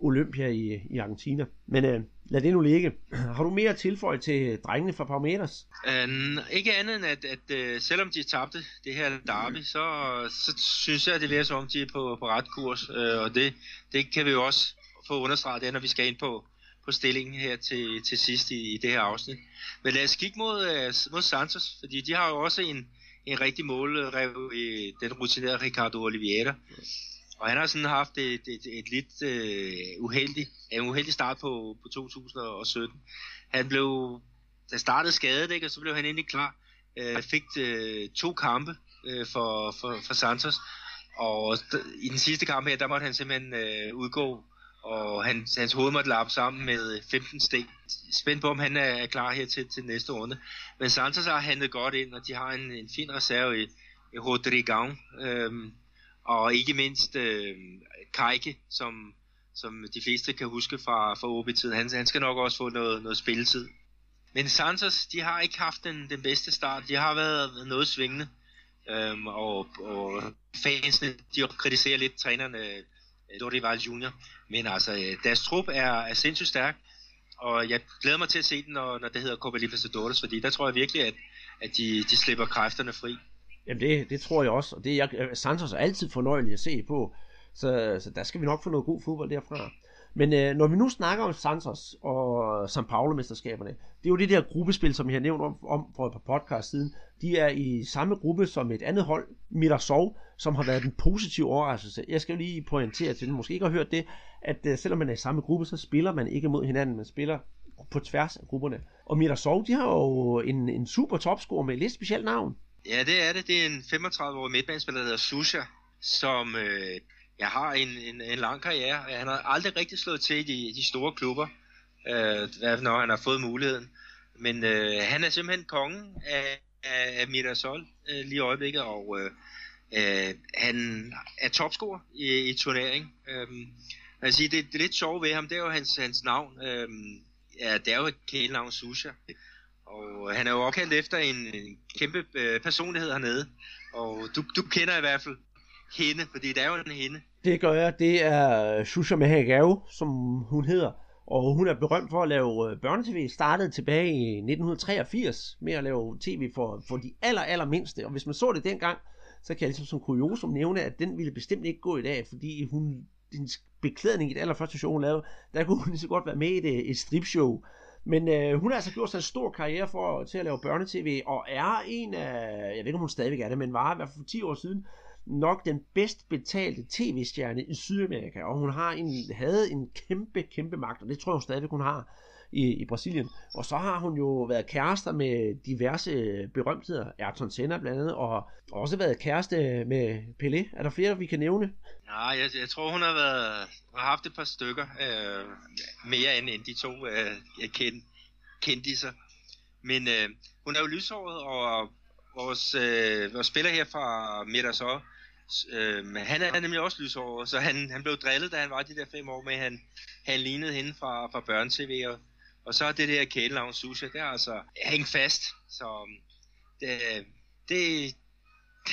Olympia i, i Argentina. Men øh, lad det nu ligge. Har du mere tilføje til drengene fra Palmeiras? Um, ikke andet end, at, at uh, selvom de tabte det her derby, så, så synes jeg, at det virker som om, de er på, på ret kurs. Uh, og det, det kan vi jo også få understreget, det, når vi skal ind på, på stillingen her til, til sidst i, i det her afsnit. Men lad os kigge mod, øh, mod Santos, fordi de har jo også en, en rigtig målrev i den rutinerede Ricardo Oliveira. Og han har sådan haft et, et, et lidt øh, uh, uheldigt, en uheldig start på, på 2017. Han blev, da startede skadet, ikke, og så blev han endelig klar. Uh, fik uh, to kampe uh, for, for, for Santos, og i den sidste kamp her, der måtte han simpelthen øh, udgå, og han, hans hoved måtte lappe sammen med øh, 15 sten. Spændt på, om han er klar her til, til næste runde. Men Santos har handlet godt ind, og de har en, en fin reserve i, i Rodrigo. Øhm, og ikke mindst øh, Kajke, som, som de fleste kan huske fra, fra OB-tiden. Han, han skal nok også få noget, noget spilletid. Men Santos, de har ikke haft den, den bedste start. De har været noget svingende. Øhm, og, og fansene, de kritiserer lidt trænerne øh, Dorival Junior. Men altså, øh, deres trup er, er sindssygt stærk. Og jeg glæder mig til at se den, når, når det hedder Copa Libertadores, fordi der tror jeg virkelig, at, at de, de slipper kræfterne fri. Jamen det, det tror jeg også, og det er jeg, øh, Santos er altid fornøjelig at se på, så, så der skal vi nok få noget god fodbold derfra. Men øh, når vi nu snakker om Santos og São Paulo-mesterskaberne, det er jo det der gruppespil, som jeg har nævnt om, om for et par podcast siden. De er i samme gruppe som et andet hold, Mirassol, som har været en positiv overraskelse. Jeg skal lige pointere til den, måske ikke har hørt det, at øh, selvom man er i samme gruppe, så spiller man ikke mod hinanden, man spiller på tværs af grupperne. Og Mirassol, de har jo en, en super topscorer med et lidt specielt navn. Ja, det er det. Det er en 35-årig midtbanespiller, der hedder Susha, som øh, jeg har en, en, en lang karriere. Han har aldrig rigtig slået til i de, de store klubber, øh, når han har fået muligheden. Men øh, han er simpelthen kongen af, af, af Mirasol øh, lige i øjeblikket, og øh, øh, han er topscorer i, i turnering. Øh, jeg sige, det, det er lidt sjovt ved ham, det er jo hans, hans navn. Øh, ja, det er jo et kælenavn Susha. Og han er jo opkaldt efter en, en kæmpe øh, personlighed hernede. Og du, du kender i hvert fald hende, fordi det er jo en hende. Det gør jeg. Det er Shusha Mahagao, som hun hedder. Og hun er berømt for at lave øh, børnetv, startede tilbage i 1983 med at lave tv for, for de aller, aller mindste. Og hvis man så det dengang, så kan jeg ligesom som kuriosum nævne, at den ville bestemt ikke gå i dag, fordi hun, hendes beklædning i det allerførste show, hun lavede, der kunne hun lige så godt være med i et, øh, et stripshow. Men øh, hun har altså gjort sig en stor karriere for, til at lave børnetv, og er en af, jeg ved ikke om hun stadigvæk er det, men var i hvert fald for 10 år siden, nok den bedst betalte tv-stjerne i Sydamerika, og hun har en, havde en kæmpe, kæmpe magt, og det tror jeg hun stadigvæk, hun har i, i Brasilien. Og så har hun jo været kærester med diverse berømtheder, Ayrton Senna blandt andet, og også været kæreste med Pelé. Er der flere, vi kan nævne? Ja, jeg, jeg tror, hun har, været, har haft et par stykker øh, mere end, end de to øh, kend, kendiser. Men øh, hun er jo lyshåret, og vores, øh, vores spiller her fra Mirasol, øh, han er nemlig også lyshåret, så han, han blev drillet, da han var de der fem år med, han, han lignede hende fra, fra børne-tv, og, og så er det der kælenavn Susha, det er altså hængt fast, så um, det, det,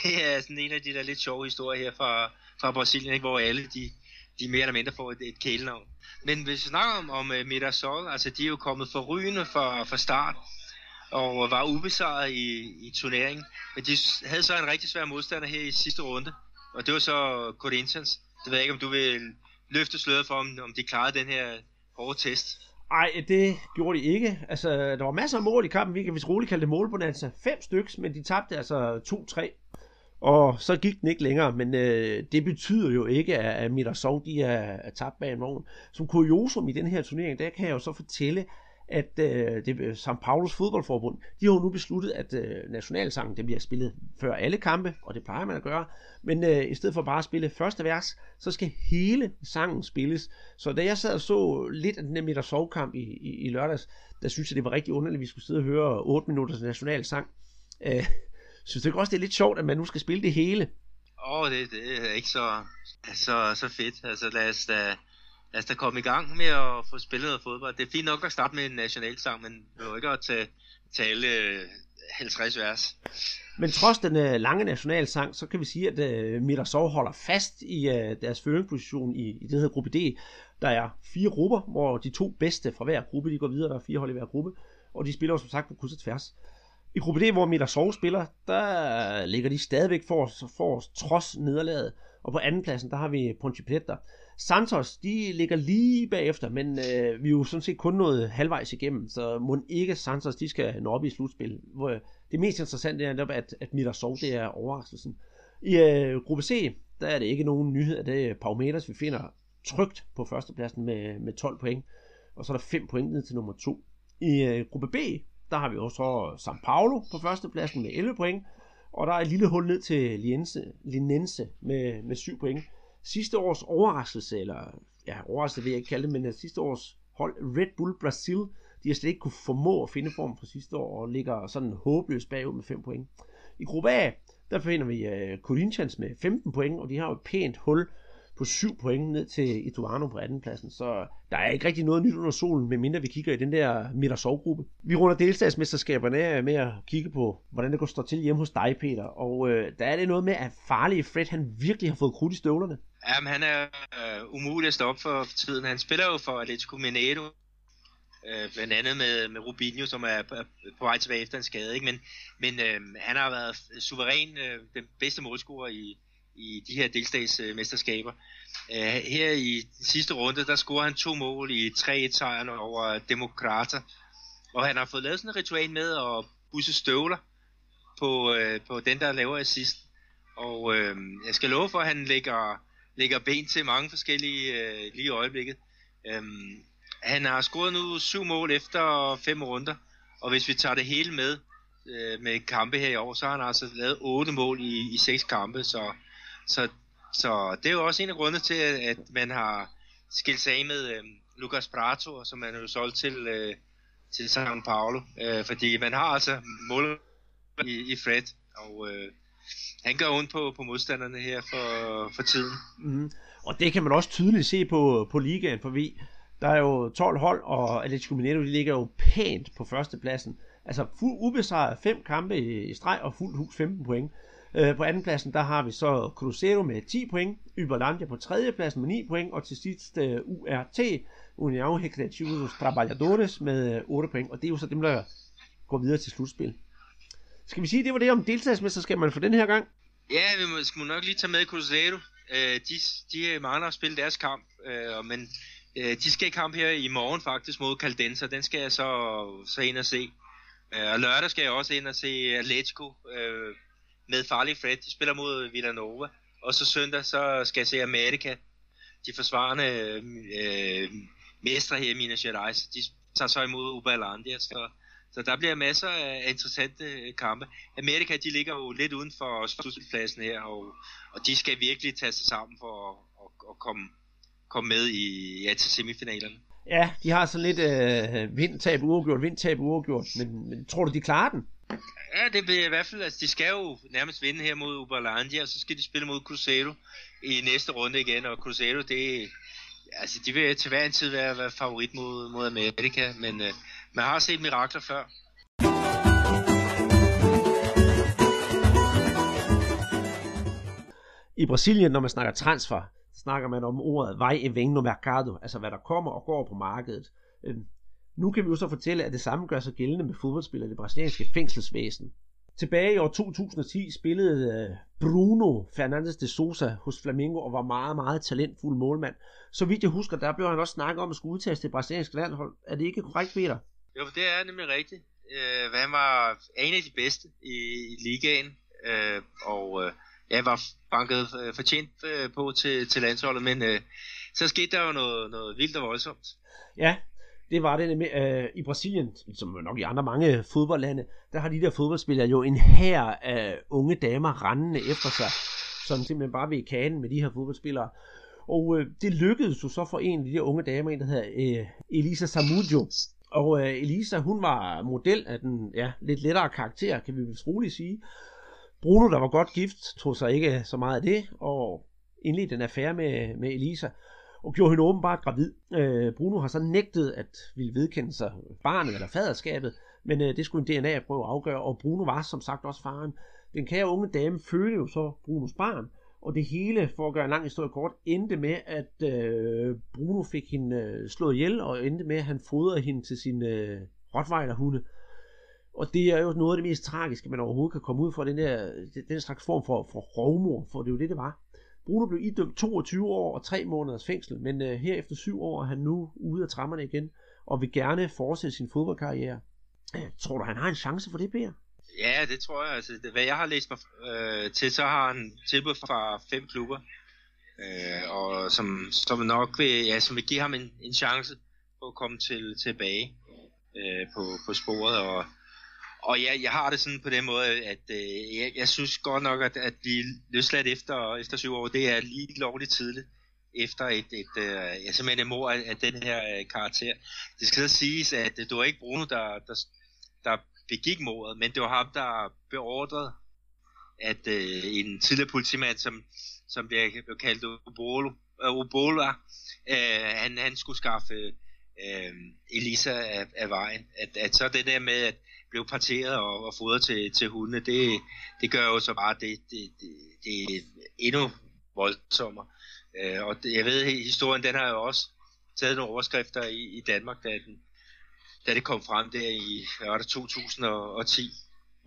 det er sådan en af de der lidt sjove historier her fra, fra Brasilien, ikke, hvor alle de, de mere eller mindre får et, et kælenavn. Men hvis vi snakker om, om øh, uh, Mirasol, altså de er jo kommet forrygende fra, fra start, og var ubesejret i, i turneringen. Men de havde så en rigtig svær modstander her i sidste runde, og det var så Corinthians. Det ved jeg ikke, om du vil løfte sløret for, om, om de klarede den her hårde test. Nej, det gjorde de ikke. Altså, der var masser af mål i kampen. Vi kan vist roligt kalde det målbonanza. Fem styks, men de tabte altså 2-3. Og så gik den ikke længere, men øh, det betyder jo ikke, at, at Midrasov de er, er tabt bag en vogn. Som kuriosum i den her turnering, der kan jeg jo så fortælle, at øh, det øh, St. Paulus fodboldforbund, de har jo nu besluttet, at øh, nationalsangen den bliver spillet før alle kampe, og det plejer man at gøre. Men øh, i stedet for bare at spille første vers, så skal hele sangen spilles. Så da jeg sad og så lidt af den der Midrasov-kamp i, i, i lørdags, der synes jeg, det var rigtig underligt, at vi skulle sidde og høre 8 minutters nationalsang. Øh, Synes du ikke også, det er lidt sjovt, at man nu skal spille det hele? Åh, oh, det, det er ikke så, så, så fedt. Altså lad os, da, lad os da komme i gang med at få spillet noget fodbold. Det er fint nok at starte med en nationalsang, men det jo ikke at tage, tale øh, 50 vers. Men trods den uh, lange nationalsang, så kan vi sige, at uh, øh, Midrasov holder fast i uh, deres føringsposition i, i det her gruppe D. Der er fire grupper, hvor de to bedste fra hver gruppe, de går videre, der er fire hold i hver gruppe, og de spiller som sagt på kryds og tværs. I gruppe D, hvor Milasov spiller, der ligger de stadigvæk for, for trods nederlaget. Og på andenpladsen, der har vi Ponte Preta. Santos, de ligger lige bagefter, men øh, vi er jo sådan set kun nået halvvejs igennem, så må ikke Santos, de skal nå op i slutspil. Hvor, øh, det mest interessante er netop, at, at Milasov, det er overraskelsen. I øh, gruppe C, der er det ikke nogen nyhed, at det er Palmeiras, vi finder trygt på førstepladsen med, med 12 point. Og så er der 5 point ned til nummer 2. I øh, gruppe B, der har vi også øh, São Paulo på førstepladsen med 11 point, og der er et lille hul ned til Liense, Linense med, med 7 point. Sidste års overraskelse, eller ja, overraskelse vil jeg ikke kalde det, men øh, sidste års hold Red Bull Brasil, de har slet ikke kunne formå at finde form fra sidste år, og ligger sådan håbløst bagud med 5 point. I gruppe A, der finder vi uh, Corinthians med 15 point, og de har jo et pænt hul på 7 point ned til Ituano på 18. pladsen. Så der er ikke rigtig noget nyt under solen, medmindre vi kigger i den der midtersovgruppe. Vi runder delstatsmesterskaberne af med at kigge på, hvordan det går stå til hjemme hos dig, Peter. Og øh, der er det noget med, at farlige Fred, han virkelig har fået krudt i støvlerne. Jamen, han er øh, umulig at stoppe for tiden. Han spiller jo for Atletico Mineiro, øh, blandt andet med, med Rubinho, som er på, på vej tilbage efter en skade. Ikke? Men, men øh, han har været suveræn øh, den bedste målscorer i, i de her delstatsmesterskaber. Uh, her i sidste runde, der scorede han to mål i 3-1-sejren over Demokrater. Og han har fået lavet sådan et ritual med at busse støvler på, øh, på den, der laver assist. Og øh, jeg skal love for, at han lægger, lægger ben til mange forskellige øh, lige i øjeblikket. Øhm, han har scoret nu syv mål efter fem runder. Og hvis vi tager det hele med, øh, med kampe her i år, så har han altså lavet otte mål i, i seks kampe. Så så, så det er jo også en af grundene til, at man har skilt sig af med øh, Lucas Prato, som man jo solgt til, øh, til São Paulo. Øh, fordi man har altså mål i, i Fred, og øh, han gør ondt på, på modstanderne her for, for tiden. Mm. Og det kan man også tydeligt se på, på ligaen, for vi, der er jo 12 hold, og Atletico Mineiro de ligger jo pænt på førstepladsen. Altså fuld ubesejret, fem kampe i, i streg og fuldt hus 15 point. Øh, på andenpladsen, der har vi så Cruzeiro med 10 point, Yberlandia på tredjepladsen med 9 point, og til sidst øh, uh, URT, União Recreativos Trabalhadores med øh, 8 point, og det er jo så dem, der går videre til slutspil. Skal vi sige, det var det om deltagsmesterskaberne for den her gang? Ja, vi må, skal nok lige tage med Cruzeiro. Øh, de, de øh, mangler at spille deres kamp, øh, men øh, de skal i kamp her i morgen faktisk mod Caldensa. Den skal jeg så, så ind og se. Øh, og lørdag skal jeg også ind og se Atletico øh, med Farlig Fred. De spiller mod Villanova. Og så søndag så skal jeg se America. De forsvarende øh, øh mestre her i Minas Gerais. De tager så imod Uberlandia. Så så der bliver masser af interessante øh, kampe. Amerika, de ligger jo lidt uden for slutspilspladsen her, og, og de skal virkelig tage sig sammen for at, at, at komme, komme med i, ja, til semifinalerne. Ja, de har så lidt øh, vindtab uafgjort, vindtab uafgjort, men, men tror du, de klarer den? Ja, det bliver i hvert fald, altså de skal jo nærmest vinde her mod Uberlandia, og så skal de spille mod Cruzeiro i næste runde igen, og Cruzeiro, det altså de vil til hver en tid være, være favorit mod, mod Amerika, men øh, man har set mirakler før. I Brasilien, når man snakker transfer, snakker man om ordet vai e vem no mercado, altså hvad der kommer og går på markedet. Øhm, nu kan vi jo så fortælle, at det samme gør sig gældende med fodboldspillere i det brasilianske fængselsvæsen. Tilbage i år 2010 spillede øh, Bruno Fernandes de Souza hos Flamengo og var meget, meget talentfuld målmand. Så vidt jeg husker, der blev han også snakket om at skulle udtages til brasilianske landhold. Er det ikke korrekt, Peter? Jo, det er nemlig rigtigt. Øh, han var en af de bedste i, i ligaen, øh, og øh, jeg var banket øh, fortjent øh, på til, til landsholdet, men øh, så skete der jo noget, noget vildt og voldsomt. Ja, det var det nemlig. Øh, I Brasilien, som nok i andre mange fodboldlande, der har de der fodboldspillere jo en hær af unge damer rendende efter sig, som simpelthen bare vil i kagen med de her fodboldspillere. Og øh, det lykkedes jo så for en af de der unge damer, en der hedder øh, Elisa Samudio. Og øh, Elisa, hun var model af den ja, lidt lettere karakter, kan vi vist roligt sige. Bruno, der var godt gift, tog sig ikke så meget af det, og indledte en affære med, med Elisa og gjorde hende åbenbart gravid. Øh, Bruno har så nægtet at ville vedkende sig barnet eller faderskabet, men øh, det skulle en DNA prøve at afgøre, og Bruno var som sagt også faren. Den kære unge dame fødte jo så Brunos barn, og det hele, for at gøre en lang historie kort, endte med, at øh, Bruno fik hende øh, slået ihjel, og endte med, at han fodrede hende til sin øh, rottweilerhunde. Og det er jo noget af det mest tragiske, man overhovedet kan komme ud for, den, der, den slags form for, for rovmor, for det er jo det, det var. Bruno blev idømt 22 år og 3 måneders fængsel, men øh, her efter 7 år er han nu ude af trammerne igen, og vil gerne fortsætte sin fodboldkarriere. Øh, tror du, han har en chance for det, Per? Ja, det tror jeg. Altså, det, hvad jeg har læst mig øh, til, så har han tilbud fra fem klubber, øh, og som, som nok vil, ja, som vil give ham en, en chance på at komme til, tilbage øh, på, på sporet. Og, og ja, jeg har det sådan på den måde, at øh, jeg, jeg synes godt nok, at, at blive løsladt efter, efter syv år, det er lige lovligt tidligt efter et, et, et ja, simpelthen et mor af, af den her øh, karakter. Det skal så siges, at øh, det var ikke Bruno, der, der, der begik mordet, men det var ham, der beordrede, at øh, en tidligere politimand, som, som blev, blev kaldt Obola, øh, Ubola, øh, han, han skulle skaffe øh, Elisa af, af vejen. At, at så det der med at blive parteret og, og fodret til, til hundene, det, det gør jo så bare det, det, det, det er endnu voldsommere. Øh, og det, jeg ved, historien den har jo også taget nogle overskrifter i, i Danmark, da den da det kom frem der i var det 2010.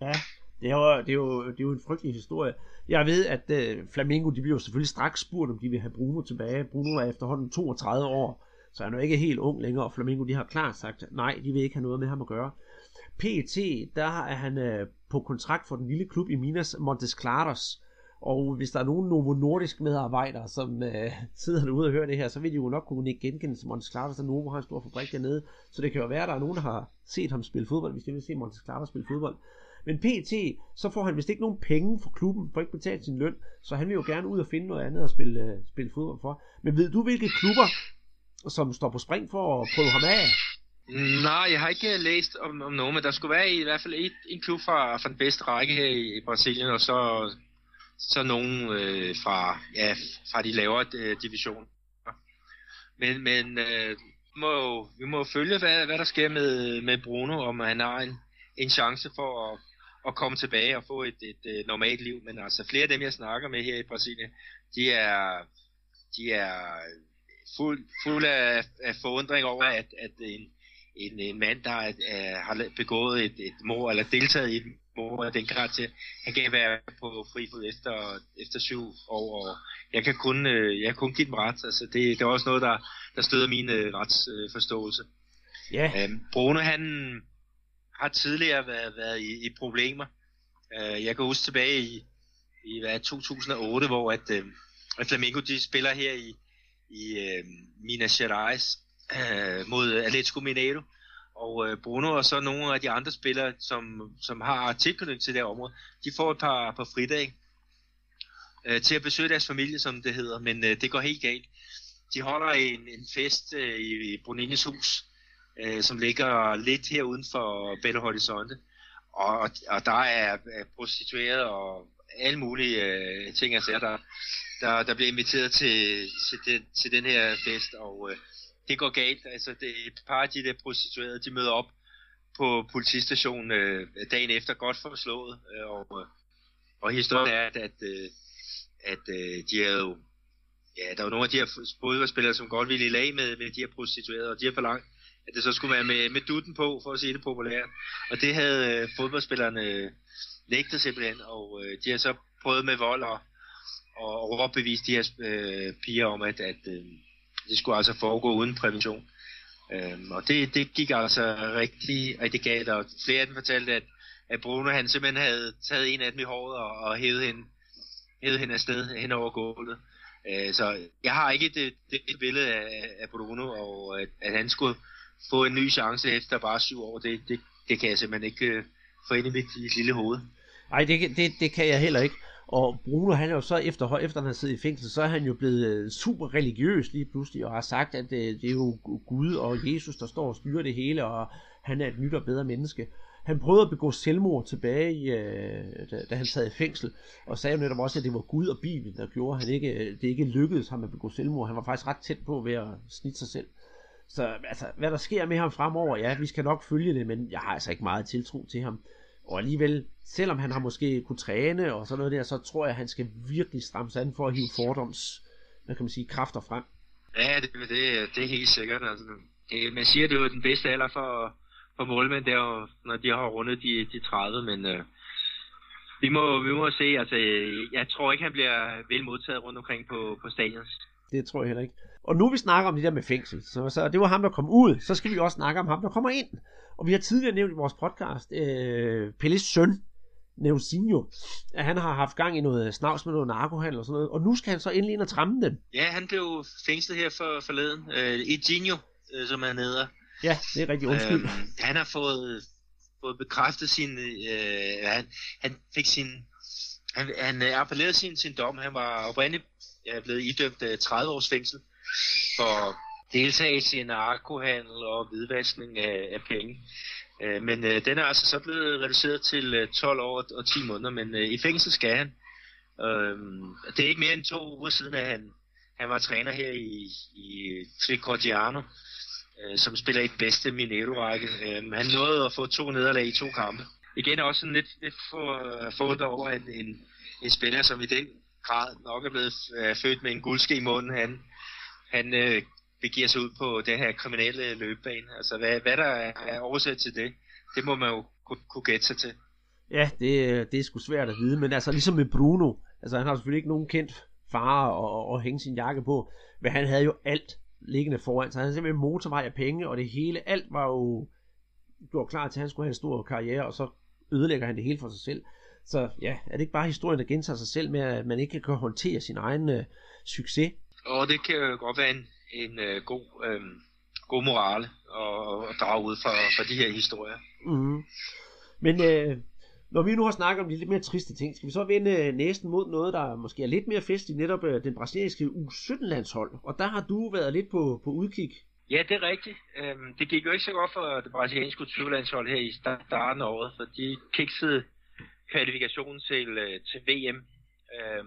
Ja, det var, det, er jo, det er jo en frygtelig historie. Jeg ved, at uh, Flamingo de bliver jo selvfølgelig straks spurgt, om de vil have Bruno tilbage. Bruno er efterhånden 32 år, så han er jo ikke helt ung længere, og Flamingo de har klart sagt, nej, de vil ikke have noget med ham at gøre. PT, der er han uh, på kontrakt for den lille klub i Minas Montes Claros, og hvis der er nogen Novo Nordisk medarbejdere, som øh, sidder derude og hører det her, så vil de jo nok kunne ikke genkende til Montes Claros, at Novo har en stor fabrik dernede. Så det kan jo være, at der er nogen, der har set ham spille fodbold, hvis de vil se Montes Claros spille fodbold. Men PT, så får han vist ikke nogen penge for klubben, for ikke betalt sin løn, så han vil jo gerne ud og finde noget andet at spille, øh, spille fodbold for. Men ved du, hvilke klubber, som står på spring for at prøve ham af? Nej, jeg har ikke øh, læst om, om nogen, men der skulle være i, i hvert fald et, en klub fra, fra den bedste række her i, i Brasilien, og så så nogen øh, fra, ja, fra de lavere øh, divisioner. Men, men øh, må, vi må følge, hvad, hvad der sker med, med Bruno, om han har en, en chance for at, at komme tilbage og få et, et, et normalt liv. Men altså flere af dem, jeg snakker med her i Brasilien, de er, de er fuld, fuld af, af forundring over, at, at en, en, en mand, der er, er, har begået et, et mor, eller deltaget i et mor af den karakter, han kan være på fri fod efter, efter syv år, og jeg kan kun, øh, jeg kan kun give dem ret. Altså, det, det er også noget, der, der støder min øh, retsforståelse. Ja. Øhm, Bruno, han har tidligere været, været i, i problemer. Øh, jeg kan huske tilbage i, i hvad, 2008, hvor at, øh, at Flamengo de spiller her i, i øh, Minas Gerais øh, mod Atletico Mineiro. Og øh, Bruno og så nogle af de andre spillere, som, som har tilknytning til det område, de får et par, par fridage øh, til at besøge deres familie, som det hedder, men øh, det går helt galt. De holder en, en fest øh, i, Bruninis hus, øh, som ligger lidt her uden for Belo Horizonte, og, og der er, er prostitueret og alle mulige øh, ting, altså, der, der, der bliver inviteret til, til, den, til den her fest, og øh, det går galt. Altså, det, et par af de der prostituerede, de møder op på politistationen øh, dagen efter, godt forslået, øh, og, øh, og historien er, at, at, øh, at øh, de havde jo, ja, der var nogle af de her fodboldspillere, som godt ville i lag med, med de her prostituerede, og de har forlangt, at det så skulle være med, med dutten på, for at sige det populært. Og det havde øh, fodboldspillerne øh, nægtet simpelthen, og øh, de har så prøvet med vold og, og overbevise de her øh, piger om, at, at øh, det skulle altså foregå uden prævention. Øhm, og det, det gik altså rigtig, rigtig galt, og flere af dem fortalte, at, at Bruno han simpelthen havde taget en af dem i håret og, og hævet hende, hævet hende afsted hen over gulvet. Øh, så jeg har ikke det, det, billede af, af Bruno, og at, at han skulle få en ny chance efter bare syv år, det, det, det kan jeg simpelthen ikke øh, få ind i mit lille hoved. Nej, det, det, det kan jeg heller ikke. Og Bruno, han er jo så efter, efter han har siddet i fængsel, så er han jo blevet øh, super religiøs lige pludselig, og har sagt, at det, det er jo Gud og Jesus, der står og styrer det hele, og han er et nyt og bedre menneske. Han prøvede at begå selvmord tilbage, i, øh, da, da han sad i fængsel, og sagde jo netop også, at det var Gud og Bibelen, der gjorde, at han ikke, det ikke lykkedes ham at begå selvmord. Han var faktisk ret tæt på ved at snitte sig selv. Så altså, hvad der sker med ham fremover, ja, vi skal nok følge det, men jeg har altså ikke meget tiltro til ham. Og alligevel, selvom han har måske kunne træne og sådan noget der, så tror jeg, at han skal virkelig stramme sig an for at hive fordoms, hvad kan man sige, kræfter frem. Ja, det, det, det er helt sikkert. Altså, det, man siger, det er jo den bedste alder for, for målmænd, der, når de har rundet de, de 30, men øh, vi, må, vi må se. Altså, jeg tror ikke, han bliver vel modtaget rundt omkring på, på stadions. Det tror jeg heller ikke. Og nu vi snakker om det der med fængsel, så, så det var ham, der kom ud, så skal vi også snakke om ham, der kommer ind. Og vi har tidligere nævnt i vores podcast, øh, Pelles søn, Neusinho, at han har haft gang i noget snavs med noget narkohandel og sådan noget, og nu skal han så endelig ind og tramme den. Ja, han blev fængslet her for forleden. Øh, Eginho, øh, som han hedder. Ja, det er rigtig undskyld. Øh, han har fået, fået bekræftet sin... Øh, han, han fik sin... Han, han appellerede sin, sin dom. Han var oprindeligt jeg er blevet idømt øh, 30 års fængsel for deltagelse i narkohandel og hvidvaskning af, af penge. Øh, men øh, den er altså så blevet reduceret til øh, 12 år og 10 måneder, men øh, i fængsel skal han. Øh, det er ikke mere end to uger siden, at han, han var træner her i, i Tricordiano, øh, som spiller i det bedste Minero-række. Øh, han nåede at få to nederlag i to kampe. Igen også sådan lidt, lidt for, øh, for over at en, en spiller, som i den grad nok er blevet øh, født med en guldske i munden. Han, han øh, begiver sig ud på den her kriminelle løbebane. Altså, hvad, hvad der er oversat til det, det må man jo kunne, kunne gætte sig til. Ja, det, øh, det er sgu svært at vide, men altså ligesom med Bruno, altså han har selvfølgelig ikke nogen kendt far og, og hænge sin jakke på, men han havde jo alt liggende foran, sig. han havde simpelthen motorvej af penge, og det hele, alt var jo gjort klar til, at han skulle have en stor karriere, og så ødelægger han det hele for sig selv. Så ja, er det ikke bare historien, der gentager sig selv med, at man ikke kan håndtere sin egen øh, succes? Og det kan jo godt være en, en øh, god, øh, god morale at, at drage ud fra, fra de her historier. Mm. Men øh, når vi nu har snakket om de lidt mere triste ting, skal vi så vende øh, næsten mod noget, der måske er lidt mere festligt, netop øh, den brasilianske U17-landshold. Og der har du været lidt på, på udkig. Ja, det er rigtigt. Øhm, det gik jo ikke så godt for det brasilianske U20-landshold her i starten af året, for de kiksede kvalifikationen til, øh, til VM. Øh,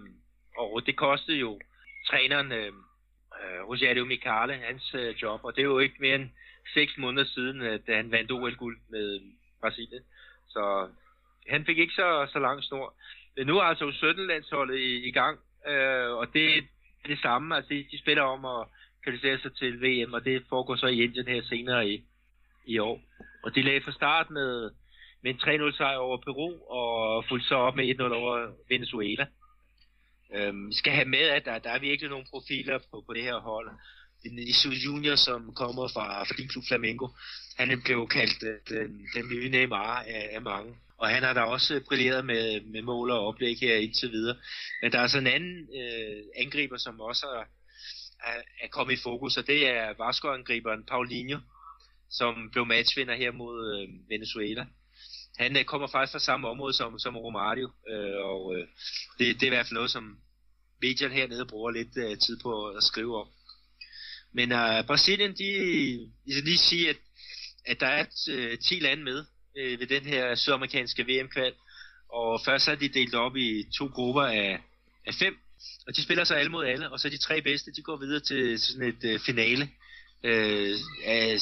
og det kostede jo træneren øh, øh Rosario Micale hans øh, job, og det er jo ikke mere end seks måneder siden, øh, at han vandt OL-guld med Brasilien. Så han fik ikke så, så lang snor. Men nu er altså 17 landsholdet i, i gang, øh, og det er det samme. Altså, de, de spiller om at kvalificere sig til VM, og det foregår så i Indien her senere i, i år. Og de lagde fra start med, med en 3-0 sejr over Peru, og fulgte så op med 1-0 over Venezuela. Øhm, vi skal have med, at der, der er virkelig nogle profiler på, på det her hold. Vinicius Junior, som kommer fra, fra din klub Flamengo, han blev kaldt øh, den, den nye Neymar af, af mange. Og han har da også brilleret med, med mål og oplæg her indtil videre. Men der er så en anden øh, angriber, som også er, er, er kommet i fokus, og det er Vasco-angriberen Paulinho, som blev matchvinder her mod øh, Venezuela. Han øh, kommer faktisk fra samme område som, som Romario, øh, og øh, det, det er i hvert fald noget, som medierne hernede bruger lidt øh, tid på at skrive om. Men øh, Brasilien, de, jeg skal lige sige, at, at der er øh, 10 lande med øh, ved den her sydamerikanske VM-kval, og først er de delt op i to grupper af, af fem, og de spiller så alle mod alle, og så de tre bedste, de går videre til sådan et øh, finale øh, af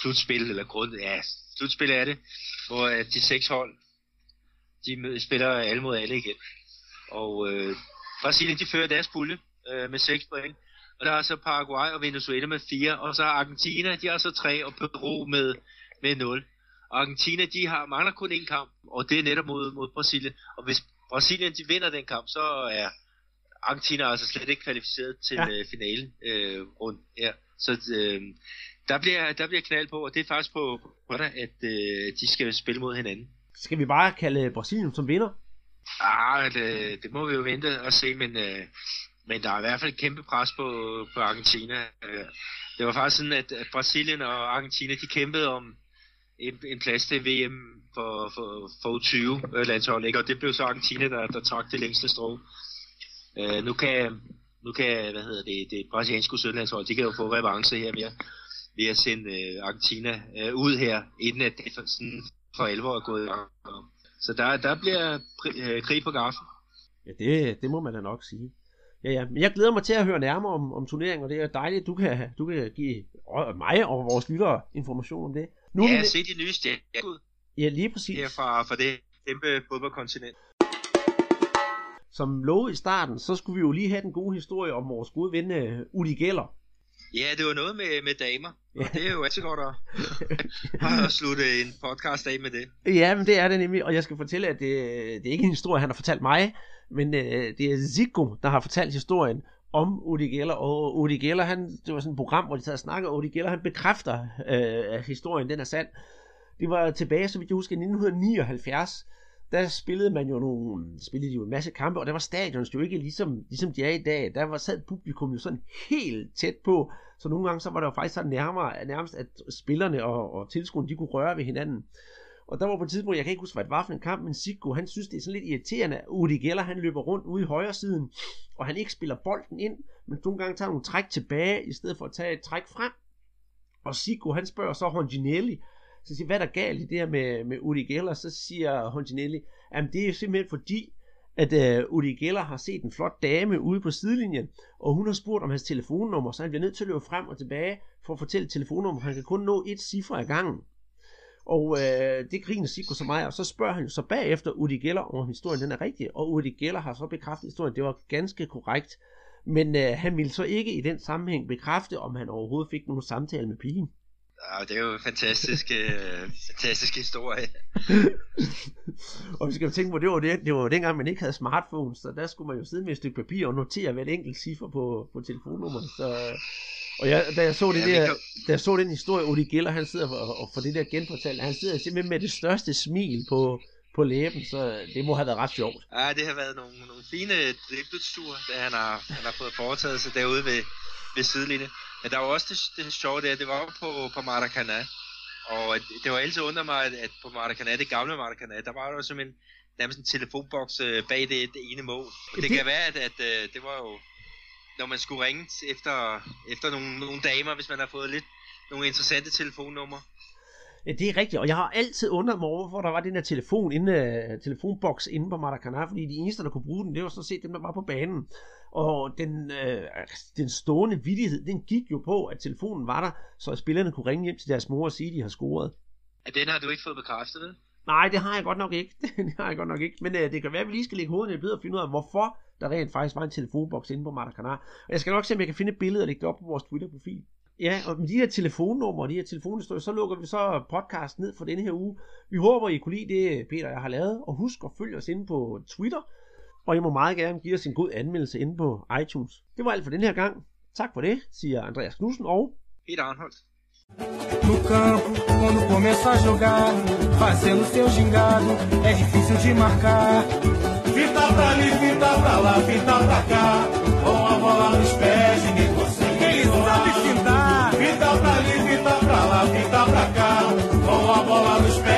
slutspil, eller grund, ja, slutspil er det, hvor øh, de seks hold, de spiller alle mod alle igen. Og øh, Brasilien, de fører deres pulje øh, med 6 point, og der er så Paraguay og Venezuela med 4, og så Argentina, de har så 3, og Peru med, med 0. Argentina, de har, mangler kun én kamp, og det er netop mod, mod Brasilien. Og hvis Brasilien, de vinder den kamp, så er Argentina altså slet ikke kvalificeret til ja. øh, finalen øh, rundt. Ja. Så øh, der bliver, der bliver knald på, og det er faktisk på, på der, at øh, de skal spille mod hinanden. Skal vi bare kalde Brasilien som vinder? Ah, det, det må vi jo vente og se, men, øh, men der er i hvert fald et kæmpe pres på, på Argentina. Øh, det var faktisk sådan, at, at Brasilien og Argentina, de kæmpede om en, en plads til VM for, for, for 20 øh, landshold, ikke? og det blev så Argentina, der, der trak det længste strå. Øh, nu kan, nu kan, hvad hedder det, det brasilianske sydlandshold, de kan jo få revanche her at, ved at sende øh, Argentina øh, ud her, inden at det for, sådan, for alvor er gået i gang. Så der, der bliver øh, krig på gaffen. Ja, det, det må man da nok sige. Ja, ja. Men jeg glæder mig til at høre nærmere om, om turneringen, og det er dejligt, at du kan, du kan give mig og vores lyttere information om det. Nu ja, se de nye stjerner Ja, lige præcis. Her fra, fra det kæmpe fodboldkontinent. Som lovet i starten, så skulle vi jo lige have den gode historie om vores gode ven uh, Udi Geller. Ja, det var noget med, med damer, og det er jo altid godt at, at slutte en podcast af med det. Ja, men det er det nemlig, og jeg skal fortælle, at det, det er ikke en historie, han har fortalt mig, men uh, det er Zico, der har fortalt historien om Udi Geller, og Udi Geller, han, det var sådan et program, hvor de sad og snakkede, og Udi Geller, han bekræfter, uh, at historien den er sand. Det var tilbage, så vidt jeg husker, i 1979, der spillede man jo nogle, spillede de jo en masse kampe, og der var stadions jo ikke ligesom, ligesom de er i dag. Der var sad publikum jo sådan helt tæt på, så nogle gange så var der jo faktisk så nærmere, nærmest, at spillerne og, og tilskuerne, de kunne røre ved hinanden. Og der var på et tidspunkt, jeg kan ikke huske, hvad det var for en kamp, men Siggo, han synes, det er sådan lidt irriterende, at Udi Geller, han løber rundt ude i højre siden, og han ikke spiller bolden ind, men nogle gange tager nogle træk tilbage, i stedet for at tage et træk frem. Og Siggo, han spørger så Honginelli, så siger, hvad er der galt i det her med, med Udi Geller? Så siger Honginelli, at det er simpelthen fordi, at uh, Udi Geller har set en flot dame ude på sidelinjen, og hun har spurgt om hans telefonnummer, så han bliver nødt til at løbe frem og tilbage for at fortælle telefonnummer. Han kan kun nå et cifre ad gangen. Og øh, det griner Sigurd så meget, og så spørger han så bagefter Udi Geller, om historien den er rigtig, og Udi Geller har så bekræftet historien, det var ganske korrekt. Men øh, han ville så ikke i den sammenhæng bekræfte, om han overhovedet fik nogen samtale med pigen. Ja, det er jo en fantastisk, øh, fantastisk historie. og vi skal jo tænke på, det var, det, det var dengang, man ikke havde smartphones, så der skulle man jo sidde med et stykke papir og notere hver enkelt cifre på, på telefonnummeret. Så, og jeg, da, jeg så det ja, der, kan... da jeg så den historie, Udi Geller, han sidder og, og for det der genfortalt, han sidder simpelthen med det største smil på, på læben, så det må have været ret sjovt. Ja, det har været nogle, nogle fine dribleture, da han har, han har fået foretaget sig derude ved, ved sidelinjen. Men der var også det, det sjove der, det var på, på Maracana. Og det var altid under mig, at på Maracana, det gamle Maracana, der var der simpelthen nærmest en telefonboks øh, bag det, det ene mål. Og det, det kan være, at, at øh, det var jo, når man skulle ringe efter, efter nogle, nogle damer, hvis man har fået lidt nogle interessante telefonnumre. Det er rigtigt, og jeg har altid undret mig over, hvorfor der var den her telefon inde, uh, telefonboks inde på Maracana, fordi de eneste, der kunne bruge den, det var så set dem, der var på banen. Og den, øh, den stående vidighed, den gik jo på, at telefonen var der, så spillerne kunne ringe hjem til deres mor og sige, at de har scoret. Ja, den har du ikke fået bekræftet, vel? Nej, det har jeg godt nok ikke. det har jeg godt nok ikke. Men øh, det kan være, at vi lige skal lægge hovedet i blød og finde ud af, hvorfor der rent faktisk var en telefonboks inde på Madagascar. Og jeg skal nok se, om jeg kan finde et billede og lægge det op på vores Twitter-profil. Ja, og med de her telefonnumre og de her telefonhistorier, så lukker vi så podcast ned for denne her uge. Vi håber, I kunne lide det, Peter og jeg har lavet. Og husk at følge os inde på Twitter. Og I må meget gerne give os en god anmeldelse inde på iTunes. Det var alt for den her gang. Tak for det, siger Andreas Knudsen og Peter Arnholdt. No campo, quando começa a jogar, fazendo seu gingado, é difícil de marcar. Fita pra ali, fita pra lá, fita pra cá, com a bola nos pés. Vamos